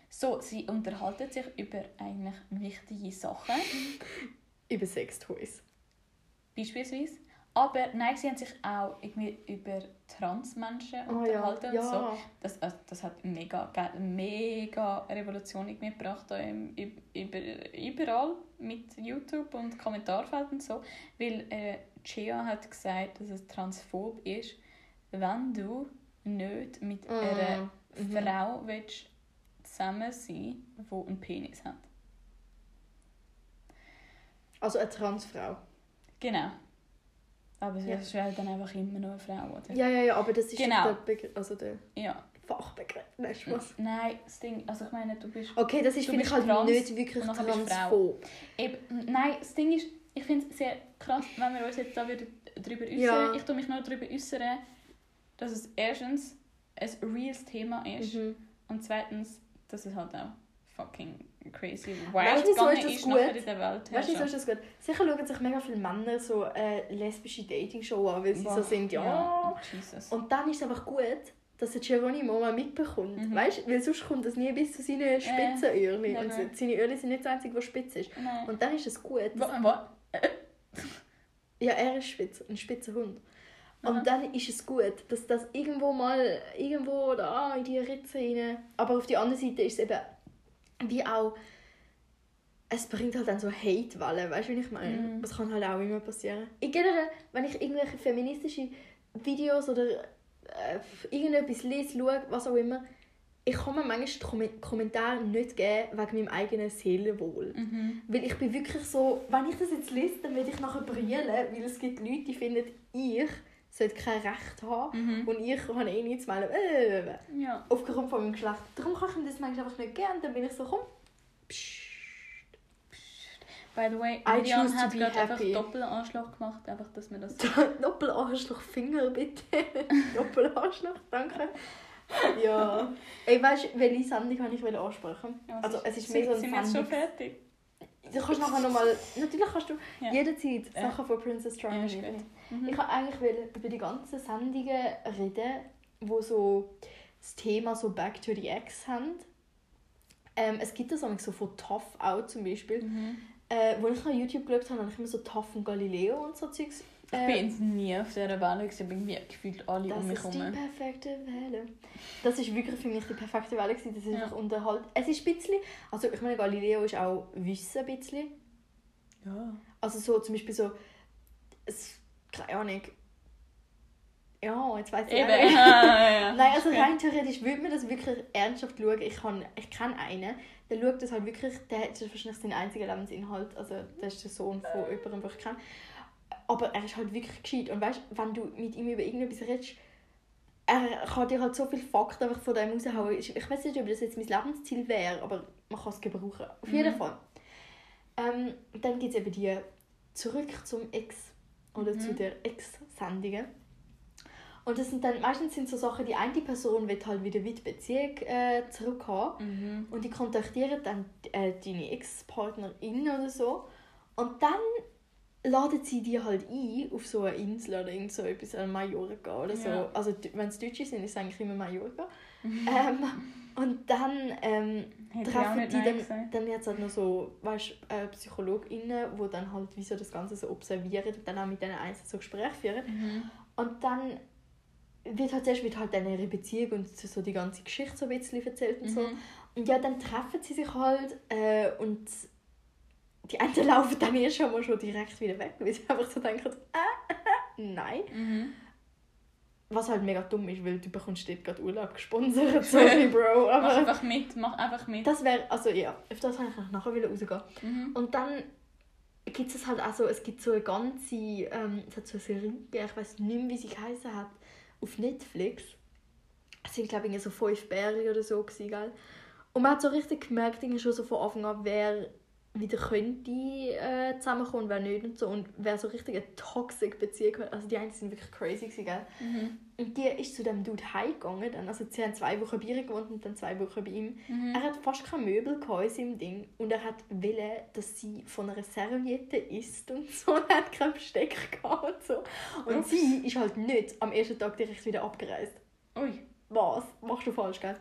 So, sie unterhalten sich über eigentlich wichtige Sachen, Über Sextoys. beispielsweise. Aber nein, sie haben sich auch irgendwie über Transmenschen Oh unterhalten ja. und so. Das, also, das hat mega, mega Revolution irgendwie gebracht da im, üb- über, überall mit YouTube und Kommentarfelden und so. Weil äh, Chia hat gesagt, dass es transphob ist, wenn du nicht mit Mm, einer mhm. Frau willst zusammen sein die einen Penis hat. Also eine Transfrau. Genau. Aber Ja. es ist halt dann einfach immer noch eine Frau, oder? Ja, ja, ja, aber das ist Genau. der, Begr also der Ja. Fachbegriff. Nein, Spaß. Nein, das Ding, also ich meine, du bist Okay, das ist Du finde ich bist halt trans nicht wirklich transphob. Eben, nein, das Ding ist, ich finde es sehr krass, wenn wir uns jetzt da wieder darüber äußern. Ja. Ich tue mich nur darüber äußern, dass es erstens ein reales Thema ist Mhm. und zweitens, dass es halt auch fucking crazy Weißt wild gegangen ist das ist gut? nachher in der Welt. Weißt du, wieso ist das gut? Sicher schauen sich mega viele Männer so eine lesbische Dating-Show an, weil sie so sind, ja. Jesus. Und dann ist es einfach gut, dass der Geronimo mal mitbekommt. Mhm. Weißt du, weil sonst kommt das nie bis zu seinen Spitzenöhrchen. never. und se- seine Öhrchen sind nicht das Einzige, was spitz ist. Nein. Und dann ist es gut. Was? Ja, er ist spitz, ein spitzer Hund. Aha. Und dann ist es gut, dass das irgendwo mal irgendwo da in die Ritze rein. Aber auf der anderen Seite ist es eben wie auch. Es bringt halt dann so Hate-Wellen, weißt du, wie ich meine? Mhm. Das kann halt auch immer passieren. In generell, wenn ich irgendwelche feministische Videos oder äh, irgendetwas lese, schaue, was auch immer, ich kann mir manchmal die Kom Kommentare nicht geben wegen meinem eigenen Seelenwohl. Mhm. Weil ich bin wirklich so, wenn ich das jetzt lese, dann werde ich nachher brüllen, weil es gibt Leute, die finden, ich sollte kein Recht haben Mhm. und ich habe eh nichts zu melden. Äh, Ja. aufgrund von meinem Geschlecht. Darum kann ich ihm das manchmal einfach nicht gern. Dann bin ich so, komm, psch. By the way, to hat gerade einfach. Doppelanschlag gemacht, einfach, dass wir das... Doppelanschlag Finger, bitte. Doppelanschlag, danke. Ja. Ey, weißt du, welche Sendung habe ich ansprechen? Ja, Also, es ist mehr so ein Sind wir jetzt schon fertig? Du kannst nachher nochmal, natürlich kannst du Ja. jederzeit Ja. Sachen von Princess Ja, Charming gut. reden. Mhm. Ich wollte eigentlich über die ganzen Sendungen reden, wo so das Thema so Back to the Ex haben. Ähm, es gibt das auch so von Tough Out zum Beispiel. Mhm. Äh, wo ich noch YouTube geschaut habe, habe ich immer so Tough und Galileo und so Zeugs. Ich bin jetzt nie auf dieser Welle, ich bin irgendwie gefühlt alle das um mich ist die herum. perfekte Welle. Das ist wirklich für mich die perfekte Welle gewesen. Das ist Ja. einfach unterhalt. Es ist ein bisschen, also ich meine Galileo ist auch Wissen ein bisschen. Ja. Also so zum Beispiel so, es, keine Ahnung. Ja, jetzt weiß ich Eben. nicht. ja, ja. Nein, also rein theoretisch würde man das wirklich ernsthaft schauen. Ich, kann, ich kenne einen, der schaut das halt wirklich, der das ist wahrscheinlich sein einziger Lebensinhalt. Also das ist der Sohn von jemandem, den ich kenne. Aber er ist halt wirklich gescheit. Und weißt wenn du mit ihm über irgendetwas redest, er kann dir halt so viele Fakten einfach von dem raushauen. Ich weiß nicht, ob das jetzt mein Lebensziel wäre, aber man kann es gebrauchen. Auf jeden Mhm. Fall. Ähm, dann gibt es eben die Zurück zum Ex oder Mhm. zu der Ex-Sendungen. Und das sind dann, meistens sind so Sachen, die eine Person will halt wieder mit Beziehung äh, zurückhaben Mhm. und die kontaktieren dann äh, deine Ex-Partnerin oder so. Und dann laden sie die halt ein auf so eine Insel oder irgend so etwas, an Mallorca oder so. Ja. Also wenn es Deutsche sind, ist es eigentlich immer Mallorca. ähm, und dann ähm, treffen die dann, dann jetzt halt noch so, weißt äh, PsychologInnen, die dann halt wie so das Ganze so observieren und dann auch mit denen einzeln so Gespräche führen. Mhm. Und dann wird halt zuerst wird halt dann ihre Beziehung und so die ganze Geschichte so ein bisschen erzählt und so. Mhm. Und ja, dann treffen sie sich halt äh, und die einen laufen dann erst schon mal schon direkt wieder weg, weil sie einfach so denken, äh, nein. Mhm. Was halt mega dumm ist, weil du bekommst dort gerade Urlaub gesponsert, sorry Bro, Mach aber einfach mit, mach einfach mit. das wäre, also ja, auf das wollte ich nachher wieder rausgehen. Mhm. Und dann gibt es halt auch so, es gibt so eine ganze, ähm, es hat so eine Serie ich weiß nicht mehr, wie sie geheißen hat, auf Netflix. Es sind glaube ich so fünf Bärli oder so gewesen, gell? Und man hat so richtig gemerkt, irgendwie schon so von Anfang an, wer wieder könnte äh, zusammenkommen und wer nicht und so. Und wer so richtig eine toxic Beziehung hat. Also die einen sind wirklich crazy gewesen, gell? Mhm. Und die ist zu dem Dude heimgegangen. Dann, also sie haben zwei Wochen bei ihr gewohnt und dann zwei Wochen bei ihm. Mhm. Er hat fast keine Möbel in seinem Ding. Und er hat wollen, dass sie von einer Serviette isst und so. Und er hat kein Besteck gehabt und so. Und Ups. sie ist halt nicht am ersten Tag direkt wieder abgereist. Ui. Was? Machst du falsch, gell?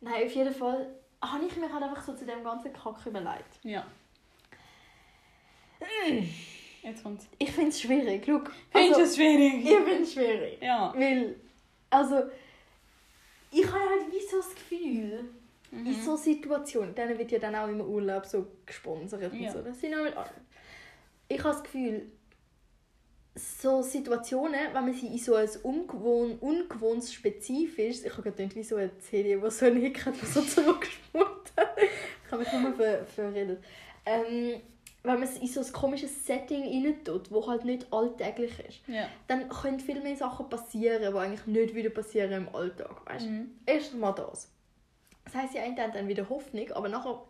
Nein, auf jeden Fall habe ich mir halt einfach so zu dem ganzen Kack überlegt. Ja. Jetzt kommt's. Ich finde es schwierig. Findest also, es schwierig? ich finde es schwierig. Ja. Weil, also, ich habe halt wie so das Gefühl, in Mhm. so Situationen, denen wird ja dann auch immer Urlaub so gesponsert und Ja. so. Das sind auch mit allem. Ich habe das Gefühl, so Situationen, wenn man sie in so ein ungewohn, ungewohntes Spezifisches, ich habe gerade wie so eine CD, die so einen Hick hat, die so zurückgespult hat. ich habe mich nur ver verredet. Ähm, wenn man es in so ein komisches Setting rein tut, wo halt nicht alltäglich ist, Ja. dann können viel mehr Sachen passieren, die eigentlich nicht wieder passieren im Alltag. Weißt? Mhm. Erstens mal das. Das heisst, die einen dann wieder Hoffnung, aber nachher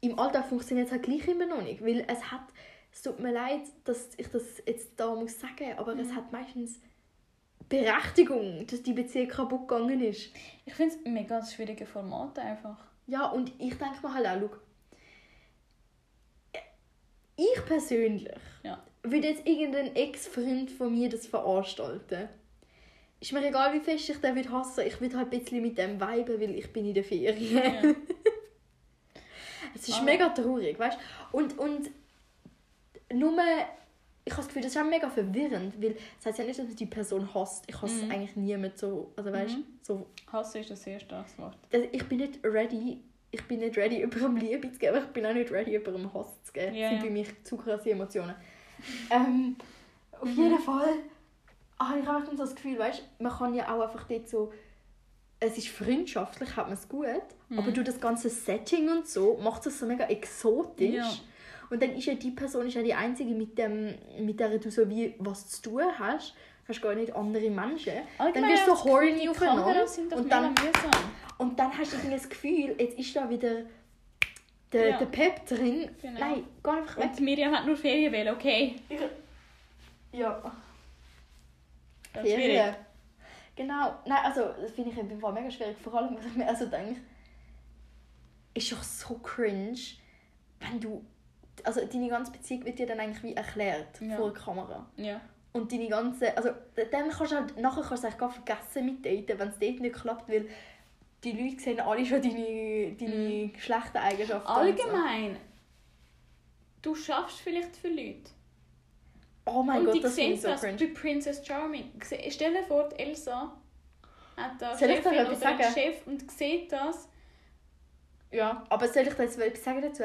im Alltag funktioniert es halt gleich immer noch nicht, weil es hat, es tut mir leid, dass ich das jetzt da muss sagen, aber es hat meistens Berechtigung, dass die Beziehung kaputt gegangen ist. Ich finde es mega ein schwieriges Format einfach. Ja, und ich denke mir halt auch, ich persönlich Ja. würde jetzt irgendein Ex-Freund von mir das veranstalten. Ist mir egal, wie fest ich den würde hassen. Ich würde halt ein bisschen mit dem viben, weil ich bin in der Ferien. Ja. Es ist Ah. mega traurig, weißt du? Und, und nur, ich habe das Gefühl, das ist auch mega verwirrend, weil das heißt ja nicht, dass man die Person hasst. Ich hasse Mhm. eigentlich niemand so, also weißt Mhm. so, Hasse ist ein sehr starkes Wort. das, ich bin nicht ready, ich bin nicht ready, jemandem Liebe zu geben, aber ich bin auch nicht ready, jemandem Hass zu geben. Ja, das sind bei mir zu krasse Emotionen. ähm, auf jeden Fall habe ich einfach so das Gefühl, weißt, man kann ja auch einfach dort so, es ist freundschaftlich, hat man es gut, Mhm. aber durch das ganze Setting und so macht es so mega exotisch. Ja. Und dann ist ja die Person ist ja die einzige, mit, dem, mit der du so wie was zu tun hast. Du hast gar nicht andere Menschen. dann wirst du horny aufeinander. Und dann, und dann hast du irgendwie das Gefühl, jetzt ist da wieder der, Ja. der Pep drin. Genau. Nein, geh einfach weg. Und Miriam hat nur Ferien wählen, okay. Ja. Das. Ferien. Genau. Nein, also das finde ich im Fall mega schwierig. Vor allem, was ich mir also denke, ist doch so cringe, wenn du... Also deine ganze Beziehung wird dir dann eigentlich wie erklärt Ja. vor der Kamera. Ja. Und deine ganze... Also dann kannst du halt... Nachher kannst du gar vergessen mit daten, wenn es dort nicht klappt, weil die Leute sehen alle schon deine, deine schlechten Eigenschaften. und so. Allgemein. Du schaffst vielleicht für Leute. Oh mein und Gott, das ich so das cringe. bei Princess Charming. Stell dir vor, Elsa hat da Soll ich Chefin etwas oder einen sagen? Chef und sieht das. Ja, aber soll ich da jetzt etwas sagen dazu?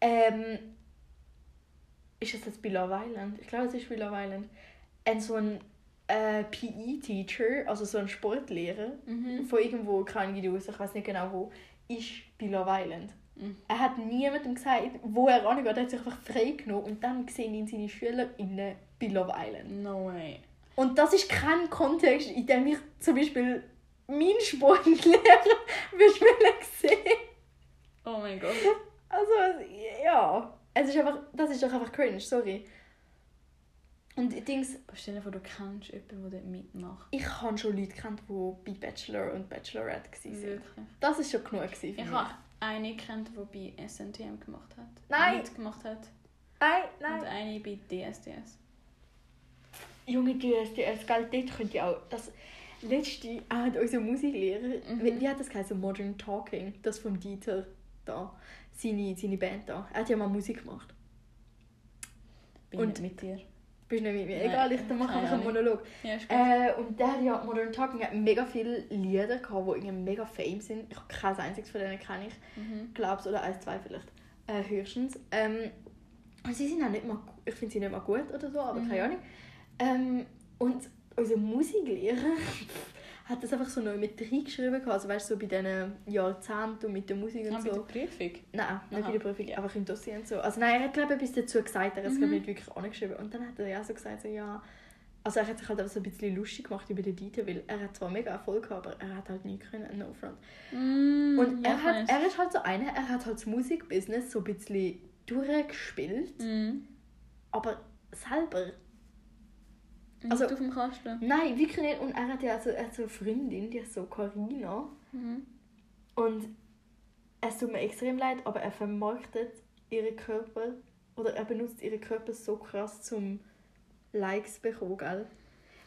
Ähm, ist das jetzt bei Love Island? Ich glaube, es ist bei Love Island. Ein so ein äh, PE-Teacher, also so ein Sportlehrer Mhm. von irgendwo, keine Ahnung, ich weiß nicht genau wo, ist bei Love Island. Mhm. Er hat niemandem gesagt, wo er angeht, er hat sich einfach frei genommen und dann sehen ihn seine SchülerInnen bei Love Island. No way. Und das ist kein Kontext, in dem ich zum Beispiel meinen Sportlehrer würde sehen. Oh mein Gott. Also, ja. Es ist einfach, das ist doch einfach cringe, sorry. Und Dings, Aber stell dir vor, du kennst jemanden, der dort mitmacht. ich habe schon Leute kennt, die bei Bachelor und Bachelorette waren. Wirklich. Das war schon genug für Ich mich. habe eine kennt, die bei SNTM gemacht hat. Nein. Mitgemacht hat. Nein, und nein. eine bei DSDS. Junge DSDS, gell, dort könnt ihr auch... Das letzte hat unser Musiklehrer... Mhm. Wie, wie hat das geheißen? Modern Talking. Das vom Dieter da. Seine, seine Band da. Er hat ja mal Musik gemacht. Bin Und- nicht mit dir. Bist nicht mit mir? Nein, Egal, ich mache einfach einen. Monolog. Ja. Äh, und der hat ja Modern Talking hat mega viele Lieder gehabt, die irgendwie mega fame sind. Ich habe kein einziges von denen kenne ich. Mhm. Glaub's oder eins, zwei vielleicht. Äh, höchstens. Ähm, und sie sind auch nicht mal, ich finde sie nicht mal gut oder so, aber Mhm. keine Ahnung. Ähm, und unser Musiklehrer hat das einfach so neu mit reingeschrieben gehabt. Also weißt du, so bei diesen Jahrzehnten und mit der Musik und Ah, bei der so. Prüfung? Nein, nicht Aha. bei der Prüfung, einfach im Dossier und so. Also nein, er hat glaube ich etwas dazu gesagt, er hat es Mhm. nicht wirklich angeschrieben. Und dann hat er ja so gesagt, so ja... Also er hat sich halt auch so ein bisschen lustig gemacht über den Dieter, weil er hat zwar mega Erfolg gehabt, aber er hat halt nie können, no front. Mm, Und ja, er, hat, er ist halt so einer, er hat halt das Musikbusiness so ein bisschen durchgespielt, Mhm. aber selber. Und Also- nicht auf dem Kasten. Nein, wirklich nicht. Und er hat ja so, er hat so eine Freundin, die ist so Carina. Mhm. Und es tut mir extrem leid, aber er vermarktet ihren Körper oder er benutzt ihren Körper so krass zum Likes bekommen, gell?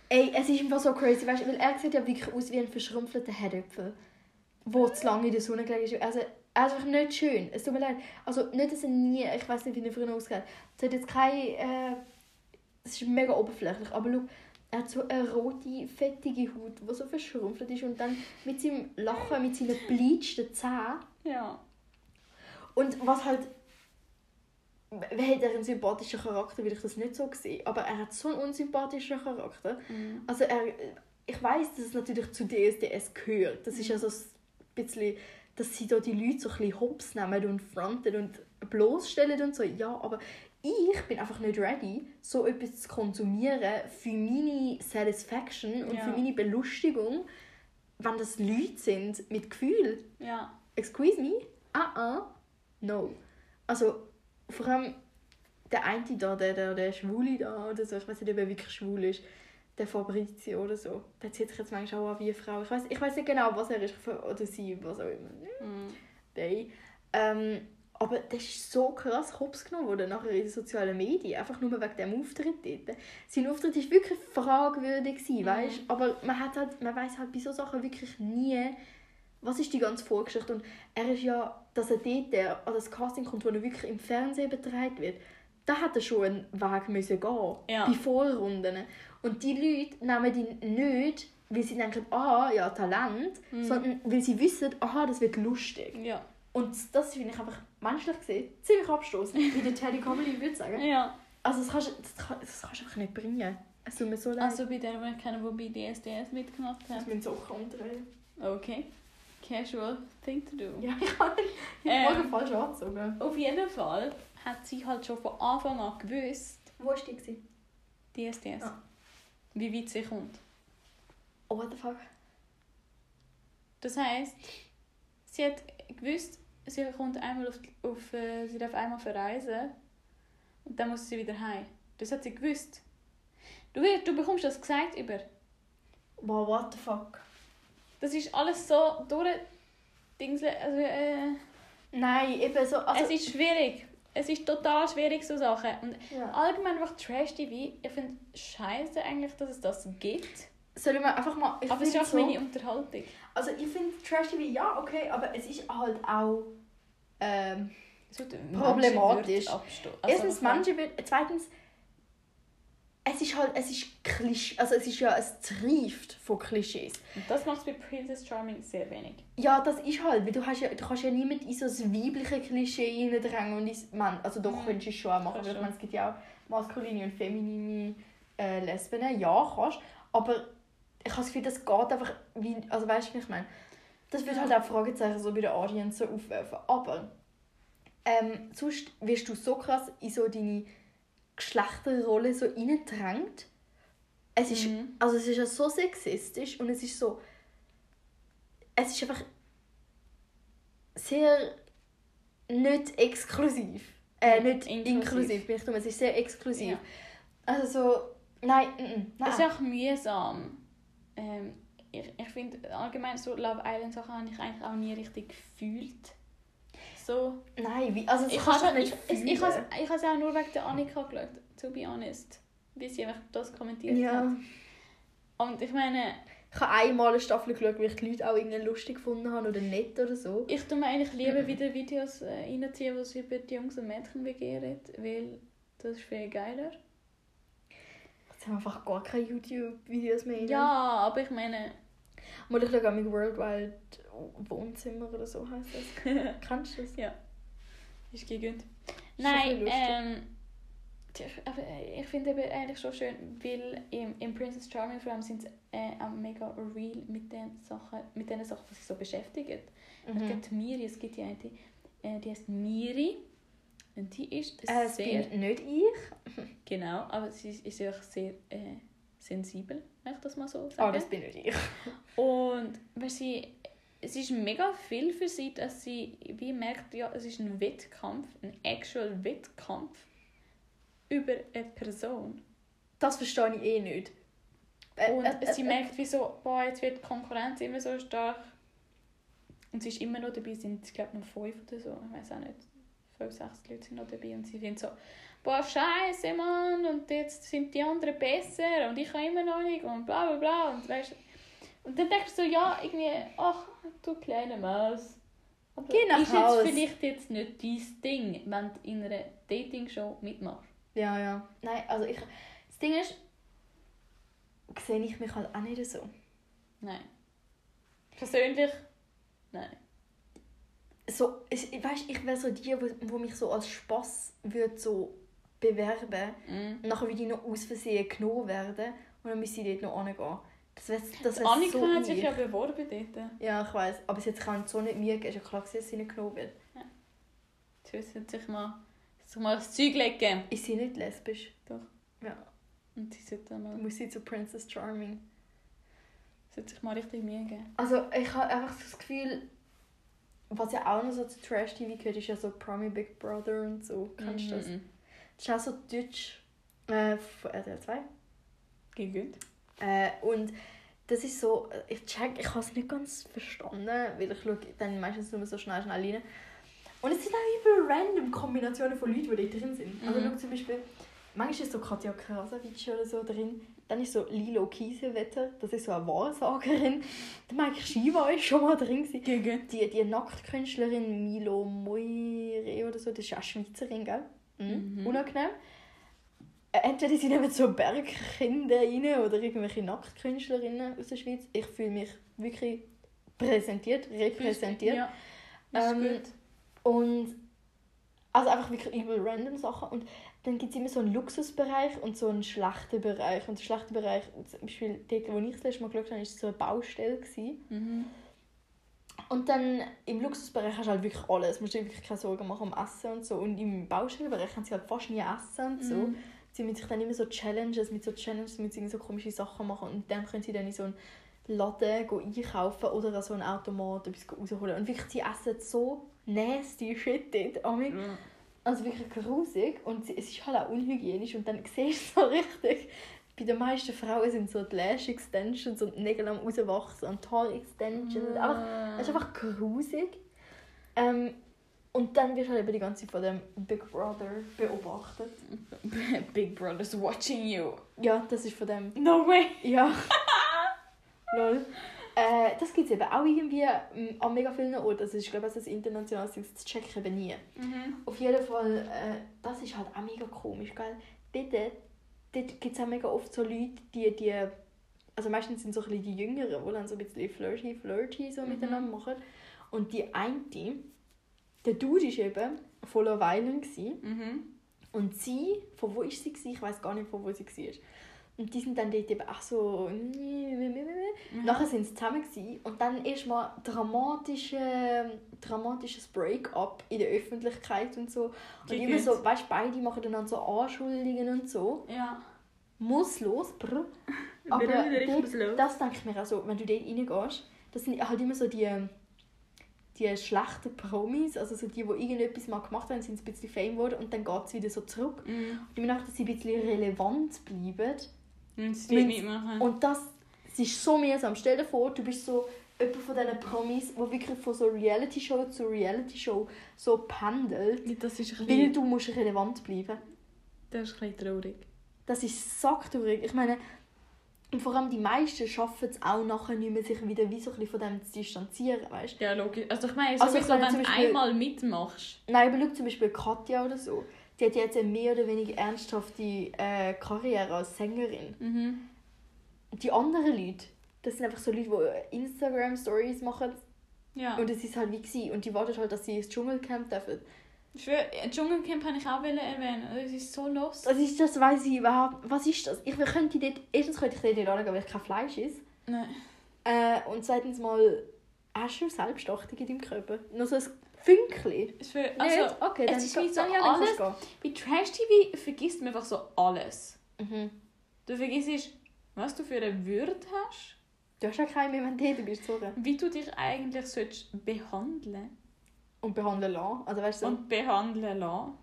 Ey, es ist einfach so crazy, weißt du, weil er sieht ja wirklich aus wie ein verschrumpfter Herdöpfel, der zu lange in der Sonne gelegen ist. Also, er ist einfach nicht schön. Es tut mir leid. Also, nicht, dass er nie, ich weiß nicht, wie er früher ausgeht. Es hat jetzt kein, äh, es ist mega oberflächlich, aber schau, er hat so eine rote, fettige Haut, die so verschrumpft ist und dann mit seinem Lachen, mit seinen bleachten Zähnen Ja. und was halt. Wer hat er einen sympathischen Charakter, will ich das nicht so sehen. Aber er hat so einen unsympathischen Charakter. Mhm. Also er. Ich weiß, dass es natürlich zu DSDS gehört. Das ist ja so ein bisschen, dass sie da die Leute so ein bisschen hops nehmen und fronten und bloßstellen und so. Ja, aber ich bin einfach nicht ready, so etwas zu konsumieren für meine Satisfaction und Ja. für meine Belustigung, wenn das Leute sind mit Gefühl. Ja. Excuse me? Ah, ah. No. Also, vor allem der eine da, der, der, der Schwule da oder so, ich weiß nicht, ob er wirklich schwul ist, der Fabrizio oder so, der zieht sich jetzt manchmal auch an wie eine Frau. Ich weiß ich weiß nicht genau, was er ist oder sie, was auch immer. Mhm. They. Ähm, aber das ist so krass hops genommen worden nachher in den sozialen Medien, einfach nur wegen dem Auftritt dort. Sein Auftritt war wirklich fragwürdig, gewesen, Mhm. weißt? aber man, hat halt, man weiß halt bei so Sachen wirklich nie, was ist die ganze Vorgeschichte. Und er ist ja, dass er dort an das Casting kommt, wo er wirklich im Fernsehen betreut wird, da hat er schon einen Weg müssen gehen, Ja. bei Vorrunden. Und die Leute nehmen ihn nicht, weil sie denken, ah, ja, Talent, Mhm. sondern weil sie wissen, aha, das wird lustig. Ja. Und das finde ich einfach menschlich gesehen ziemlich abstoßend, wie der Teddy Comedy würde sagen. Ja. Also das kannst, das, kann, das kannst du einfach nicht bringen. Es tut mir so leid. Also bei denen, die ich kenne, die bei DSDS mitgemacht ich haben. muss Socken umdrehen. Okay. Casual thing to do. Ja, ich habe ich Ähm. morgen falsch angezogen. Auf jeden Fall hat sie halt schon von Anfang an gewusst, Wo war die? gewesen? DSDS, Ah. wie weit sie kommt. Oh, what the fuck? Das heisst, sie hat gewusst, sie kommt einmal auf, auf äh, sie darf einmal verreisen und dann muss sie wieder heim. Das hat sie gewusst. Du, du bekommst das gesagt über. Wow, what the fuck? Das ist alles so durch Dingsle, also äh, Nein, eben so... Also, es ist schwierig. Es ist total schwierig so Sachen und ja. allgemein einfach Trash TV. Ich finde scheiße eigentlich, dass es das gibt. Soll ich mal einfach mal... Ich aber es ist auch so, meine Unterhaltung. Also ich finde Trash TV, ja, okay, aber es ist halt auch... Ähm, Problematisch. Also Erstens man- Menschen wird, zweitens es ist halt, es ist Klisch, also es ist ja, es trieft von Klischees. Und das macht es bei Princess Charming sehr wenig. Ja, das ist halt, weil du, hast ja, du kannst ja niemand in so ein weibliche Klischee reindrängen und ins Mann, also doch Mhm. könntest du es schon auch machen, ich meine, es gibt ja auch maskuline und feminine äh, Lesben, ja, kannst, aber ich habe das Gefühl, das geht einfach, wie, also weißt du, wie ich meine? Das wird Ja. halt auch Fragezeichen so bei der Audience so aufwerfen, aber ähm, sonst wirst du so krass in so deine Geschlechterrolle so reingedrängt. Es ist, Mhm. also es ist ja so sexistisch und es ist so, es ist einfach sehr nicht exklusiv. Äh, nicht Inklusiv. inklusiv, bin ich dumm. Es ist sehr exklusiv. Ja. Also so, nein, mm, mm, nein. Es ist auch mühsam. Ähm, ich ich finde allgemein so Love Island Sachen habe ich eigentlich auch nie richtig gefühlt. so... Nein, wie, also Ich habe nicht ich, ich, ich, ich es auch nur wegen der Annika geschaut, to be honest. Wie sie einfach das kommentiert Ja. hat. Und ich meine, Ich habe einmal eine Staffel geschaut, weil ich die Leute auch irgendwie lustig gefunden habe oder nett oder so. ich tue mir eigentlich lieber wieder Videos äh, reinziehen, wo sie über die Jungs und Mädchen redet, weil das ist viel geiler. Jetzt haben wir einfach gar keine YouTube-Videos mehr. Ja, aber ich meine, Mal ich schaue auch mit Worldwide Wohnzimmer oder so heißt das. Kennst du das? ist gegönnt. Ist schon Nein, ähm, aber äh, ich finde eben eigentlich schon schön, weil im, im Princess Charming vor allem sind sie äh, auch mega real mit den Sachen, mit den Sachen, was sie so beschäftigen. Es Mhm. gibt Miri, es gibt die eine, die, äh, die heißt Miri. Und die ist Äh, sehr, bin nicht ich. Genau, aber sie ist- auch sehr äh, sensibel, wenn ich das mal so Ah, sagen. das bin ich. Und weil sie, es ist mega viel für sie, dass sie wie merkt, ja, es ist ein Wettkampf, ein actual Wettkampf über eine Person. Das verstehe ich eh nicht. Äh, Und äh, sie äh, merkt, wie so, boah, jetzt wird die Konkurrenz immer so stark. Und sie ist immer noch dabei, sind ich glaube noch fünf oder so, ich weiß auch nicht. Fünf, sechs Leute sind noch dabei und sie findet so, boah, scheiße, Mann, und jetzt sind die anderen besser und ich kann immer noch nicht und bla bla bla. Und, weißt, und dann denkst du so, ja, irgendwie, ach, du kleine Maus. Aber Geh nach ist Haus. jetzt vielleicht jetzt nicht dein Ding, wenn du in einer Dating-Show mitmachst. Ja, ja. Nein, also ich... Das Ding ist, sehe ich mich halt auch nicht so. Nein. Persönlich, nein. so ich, weißt, ich wäre so die, wo, wo mich so als Spaß würde so bewerben. Mm. Und nachher würde ich noch aus Versehen genommen werden und dann müsste ich dort noch hingehen. Das wäre das wär Annika so hat sich ich. ja beworben dort. Ja, ich weiß. Aber sie hat so nicht Mühe gegeben. Ist ja klar, dass sie nicht genommen wird. Sie müssen sich mal, sich mal das Zeug legen. Ist sie nicht lesbisch? Doch. Ja. Und sie sollte mal, Muss sie zu Princess Charming. sollte sich mal richtig Mühe geben. Also ich habe einfach so das Gefühl, was ja auch noch so zu Trash-TV gehört, ist ja so Promi Big Brother und so. Kennst du das? Mhm. Das ist auch so deutsch äh, von RTL 2. Geht gut. Äh, und das ist so, äh, ich check, ich habe es nicht ganz verstanden, weil ich schaue dann meistens nur so schnell, schnell rein. Und es sind auch übel random Kombinationen von Leuten, die da drin sind. Also Mhm. schau zum Beispiel, manchmal ist so Katja Krasavic oder so drin, dann ist so Lilo Kiesewetter, das ist so eine Wahrsagerin. Der Mike Shiva ist schon mal drin. gewesen. Gut. Die, die Nacktkünstlerin Milo Moire oder so, das ist auch Schweizerin, gell? Mhm. Mhm. Unangenehm. Äh, Entweder sie nehmen so Bergkinder rein oder irgendwelche Nacktkünstlerinnen aus der Schweiz. Ich fühle mich wirklich präsentiert, repräsentiert. Ja. Ähm. Und also einfach wirklich übel random Sachen. Und dann gibt es immer so einen Luxusbereich und so einen schlechten Bereich. Und der schlechte Bereich, zum Beispiel dort, wo ich das letzte Mal geschaut habe, war so eine Baustelle. Gewesen. Mhm. Und dann im Luxusbereich hast du halt wirklich alles. Du musst dir wirklich keine Sorgen machen um Essen und so. Und im Baustellenbereich haben sie halt fast nie Essen und so. Mhm. Sie müssen sich dann immer so Challenges, mit so Challenges müssen sie so komische Sachen machen. Und dann können sie dann in so einen Laden go einkaufen oder an so einen Automat etwas rausholen. Und wirklich, sie essen so nasty shit dort. amig. Ja. Also wirklich grusig. Und sie- es ist halt auch unhygienisch. Und dann siehst du so richtig, bei den meisten Frauen sind so die Lash Extensions und die Nägel am rauswachsen und die Haar Extensions. Und einfach, es ist einfach grusig. Ähm, und dann wirst du halt eben die ganze Zeit von dem Big Brother beobachtet. Big Brother's watching you. Ja, das ist von dem. No way. Ja. Lol. Äh, das gibt es eben auch irgendwie ähm, an mega vielen Orten. Also ich glaube, das ist international, das check ich eben nie. Mhm. Auf jeden Fall, äh, das ist halt auch mega komisch, gell? Dort, dort gibt es auch mega oft so Leute, die, die also meistens sind so ein die Jüngeren, die dann so ein bisschen flirty, flirty so Mhm. miteinander machen. Und die eine, der Dude war eben Island gewesen. Mhm. und sie, von wo ist sie? Ich weiß gar nicht, von wo sie war. Und die sind dann dort eben auch so... Mhm. Nachher sind sie zusammen gewesen. und dann erstmal dramatische, dramatisches Break-up in der Öffentlichkeit und so. Und immer so, weißt du, beide machen dann so Anschuldigungen und so. Ja. Muss los, brr. Aber dort, das denke ich mir auch so, wenn du dort reingehst, das sind halt immer so die, die schlechten Promis, also so die, die irgendetwas mal gemacht haben, sind ein bisschen fame geworden und dann geht es wieder so zurück. Mhm. Und ich möchte, dass sie ein bisschen relevant bleiben. Müssen sie Müssen- mitmachen. Und das, es ist so mühsam. Stell dir vor, du bist so jemand von diesen Promis, der wirklich von so Reality-Show zu Reality-Show so pendelt, Das ist ein weil bisschen, du musst relevant bleiben das ist ein bisschen traurig. Das ist sacktraurig. Ich meine, und vor allem die meisten schaffen es auch nachher nicht mehr, sich wieder wie so ein bisschen von dem zu distanzieren, weißt Ja, logisch. Also ich meine, Also ich meine wenn du Beispiel- einmal mitmachst. Nein, aber schau zum Beispiel Katja oder so. Die hat jetzt eine mehr oder weniger ernsthafte äh, Karriere als Sängerin. Mhm. Die anderen Leute, das sind einfach so Leute, die Instagram-Stories machen Ja. und es ist halt wie gewesen. Und die warten halt, dass sie ins Dschungelcamp dürfen. Für äh, Dschungelcamp habe ich auch erwähnen. Das ist so los. Das ist das, weiß ich überhaupt. Was ist das? Ich könnte dort, erstens könnte ich dort nicht angehen, weil ich kein Fleisch esse. Nein. Äh, und zweitens mal, hast du Selbstachtung in deinem Körper? Nur so ein Ist für, also, Nicht? Okay, es dann ist kann- wie so alles- bei Trash-TV vergisst man einfach so alles. Mhm. Du vergisst, was du für eine Würde hast, Du hast ja keine mehr, wenn du dort bist. So. wie du dich eigentlich sollst behandeln Und behandeln lassen. Also weißt du, so. und behandeln lassen.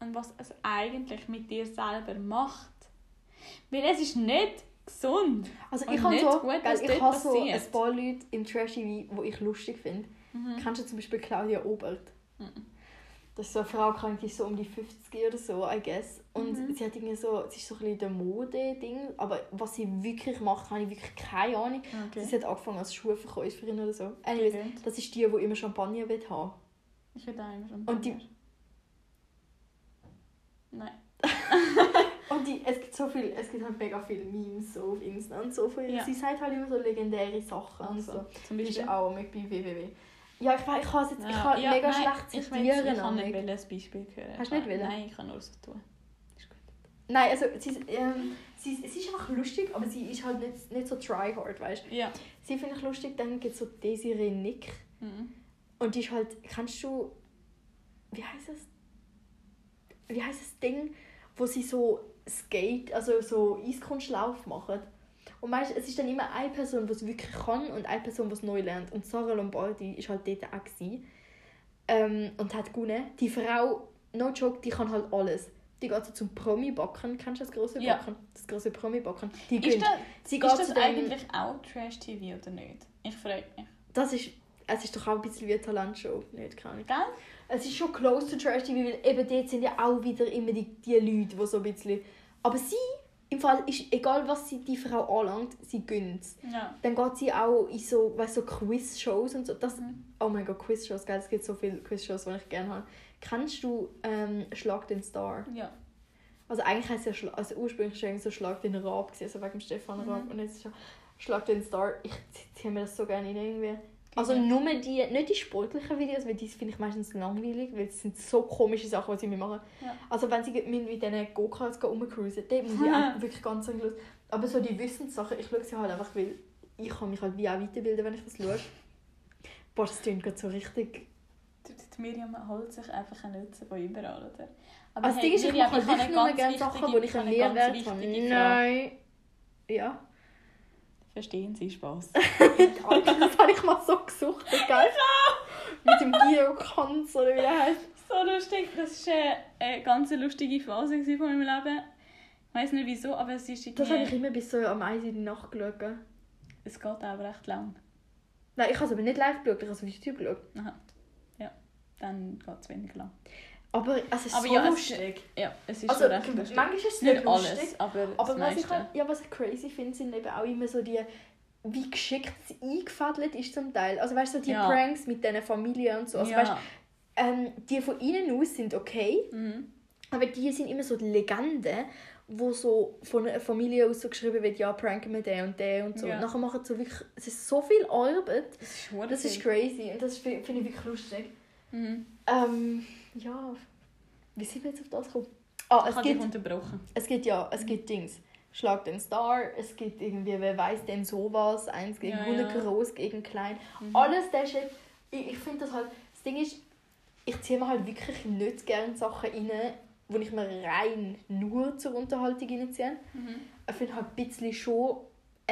Und was es eigentlich mit dir selber macht. Weil es ist nicht gesund. Also ich habe nicht so, gut, ich habe so ein paar Leute im Trash-TV, die ich lustig finde. Mhm. Kennst du zum Beispiel Claudia Obert? Mhm. Das ist so eine Frau, die ist so um die 50 oder so, I guess. Und Mhm. sie hat irgendwie so, sie ist so ein bisschen der Mode-Ding, aber was sie wirklich macht, habe ich wirklich keine Ahnung. Okay. Sie hat angefangen als Schuhverkäuferin oder so. Anyways, Gut. das ist die, die immer Champagner will haben. Ich würde auch immer schon. Und die- Nein. Und die, es gibt so viel, es gibt halt mega viele Memes so auf Insta und so viel. Ja. Sie sagt halt immer so legendäre Sachen und so. Also, zum Die ist Beispiel. auch mit bei WWW. Ja, ich weiß, ich kann es jetzt, ich kann ja, mega nein, schlecht ich zitieren. weiß, Ich kann nicht ein Beispiel hören. Hast du nicht wollen? Nein, ich kann nur so tun. Ist gut. Nein, also sie, ist- ähm, sie, sie ist einfach lustig, aber sie ist halt nicht, nicht so tryhard, weißt du. Ja. Sie finde ich lustig, dann gibt es so Desiree Nick. Mhm. Und die ist halt, kennst du, wie heißt das? Wie heißt das Ding, wo sie so Skate, also so Eiskunstlauf machen? Und weißt, es ist dann immer eine Person, die es wirklich kann und eine Person, die es neu lernt. Und Sarah Lombardi ist halt dort auch gewesen, ähm, und hat gewonnen. Die Frau, no joke, die kann halt alles. Die geht so zum Promi-Backen. Kennst du das große Ja. Backen? Das große Promi-Backen. Die Ist, gönnt. das, Sie ist geht das eigentlich auch Trash-TV oder nicht? Ich frage mich. Das ist, es ist doch auch ein bisschen wie eine Talentshow. Nicht, keine Ahnung. Gell? Es ist schon close to Trash TV, weil eben dort sind ja auch wieder immer die, die Leute, die so ein bisschen... Aber sie, im Fall, ist egal was sie die Frau anlangt, sie gönnt Ja. Dann geht sie auch in so, weißt, so Quiz-Shows und so. Das, Mhm. Oh mein Gott, Quiz-Shows, gell? Es gibt so viele Quiz-Shows, die ich gerne habe. Kennst du ähm, Schlag den Star? Ja. Also eigentlich heißt ja, also ursprünglich war so Schlag den Raab, gewesen, also wegen dem Stefan Mhm. Raab. Und jetzt ist ja Schlag den Star. Ich ziehe mir das so gerne in irgendwie. Also Okay. nur die, nicht die sportlichen Videos, weil die finde ich meistens langweilig, weil es sind so komische Sachen, die sie mir machen. Ja. Also wenn sie mit, mit diesen Go-Karts rumcruisen, dort muss ich auch wirklich ganz angelöst. Aber so die Wissenssachen, ich schaue sie halt einfach, weil ich kann mich halt wie auch weiterbilden, wenn ich das schaue. Boah, das klingt gerade so richtig... Die, die Miriam holt sich einfach einen Nutzen von überall, oder? Aber Also das Ding ist, ich mache halt wirklich nur gerne Sachen, wo ich einen Mehrwert habe. Nein. Ja. Verstehen Sie Spaß? Das habe ich mal so gesucht, gell? Mit dem Guido Kanz oder wie der heißt. So lustig. Das war eine, eine ganz lustige Phase von meinem Leben. Ich weiß nicht wieso, aber es ist Das habe ich immer bis so am 1 in die Nacht geschaut. Es geht auch recht lang. Nein, ich habe es aber nicht live geschaut, ich habe es auf YouTube geschaut. Aha. Ja, dann geht es weniger lang. Aber es ist Aber so ja, es, lustig. ja, es ist Also, schon recht lustig. manchmal ist es Nicht nicht lustig. alles, aber, Aber was ich, halt, ja, was ich crazy finde, sind eben auch immer so die, wie geschickt es eingefädelt ist zum Teil. Also weißt du, so die Ja. Pranks mit diesen Familien und so. Also, ja. weißt, ähm, die von innen aus sind okay, mhm. aber die sind immer so die Legenden, wo so von einer Familie aus so geschrieben wird, ja, pranken wir den und den und so. Ja. Und nachher machen sie so wirklich, es ist so viel Arbeit, Das ist das ist crazy und das fi- finde ich wirklich lustig. mhm. Ähm, ja, wie sind wir jetzt auf das gekommen? Ah, Ich es habe dich gibt, unterbrochen. es gibt ja, es gibt Dings. Schlag den Star, es gibt irgendwie, wer weiß denn sowas, eins gegen Ja, 100 ja. groß gegen klein. Mhm. Alles der Shit. Ich, ich finde das halt, das Ding ist, ich ziehe mir halt wirklich nicht gerne Sachen rein, wo ich mir rein nur zur Unterhaltung reinziehe. Mhm. Ich finde halt ein bisschen schon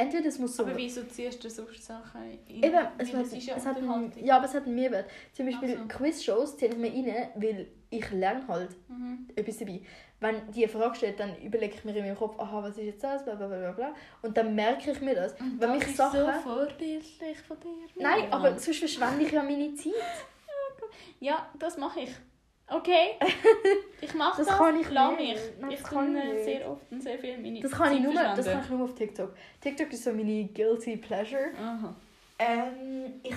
entweder es muss so... Aber wieso ziehst du sonst Sachen ein? Eben, es, hat, ist ja es hat einen, ja, aber es hat einen Mehrwert. Zum Beispiel Ach so. Quiz-Shows ziehe ich mir rein, weil ich lerne halt Mhm. etwas dabei. Wenn die eine Frage steht, dann überlege ich mir in meinem Kopf, aha, was ist jetzt das, bla bla bla bla, bla. Und dann merke ich mir das. Und Wenn das mich ist Sachen... so vorbildlich von dir. Nein, aber sonst verschwende ich ja meine Zeit. Ja, das mache ich. Okay? Ich mache Das das, kann ich lass nicht. mich. Nein, ich kann tue ich sehr oft und sehr viel meine Das kann, ich nur, das kann ich nur auf TikTok. TikTok ist so meine guilty pleasure. Aha. Ähm, ich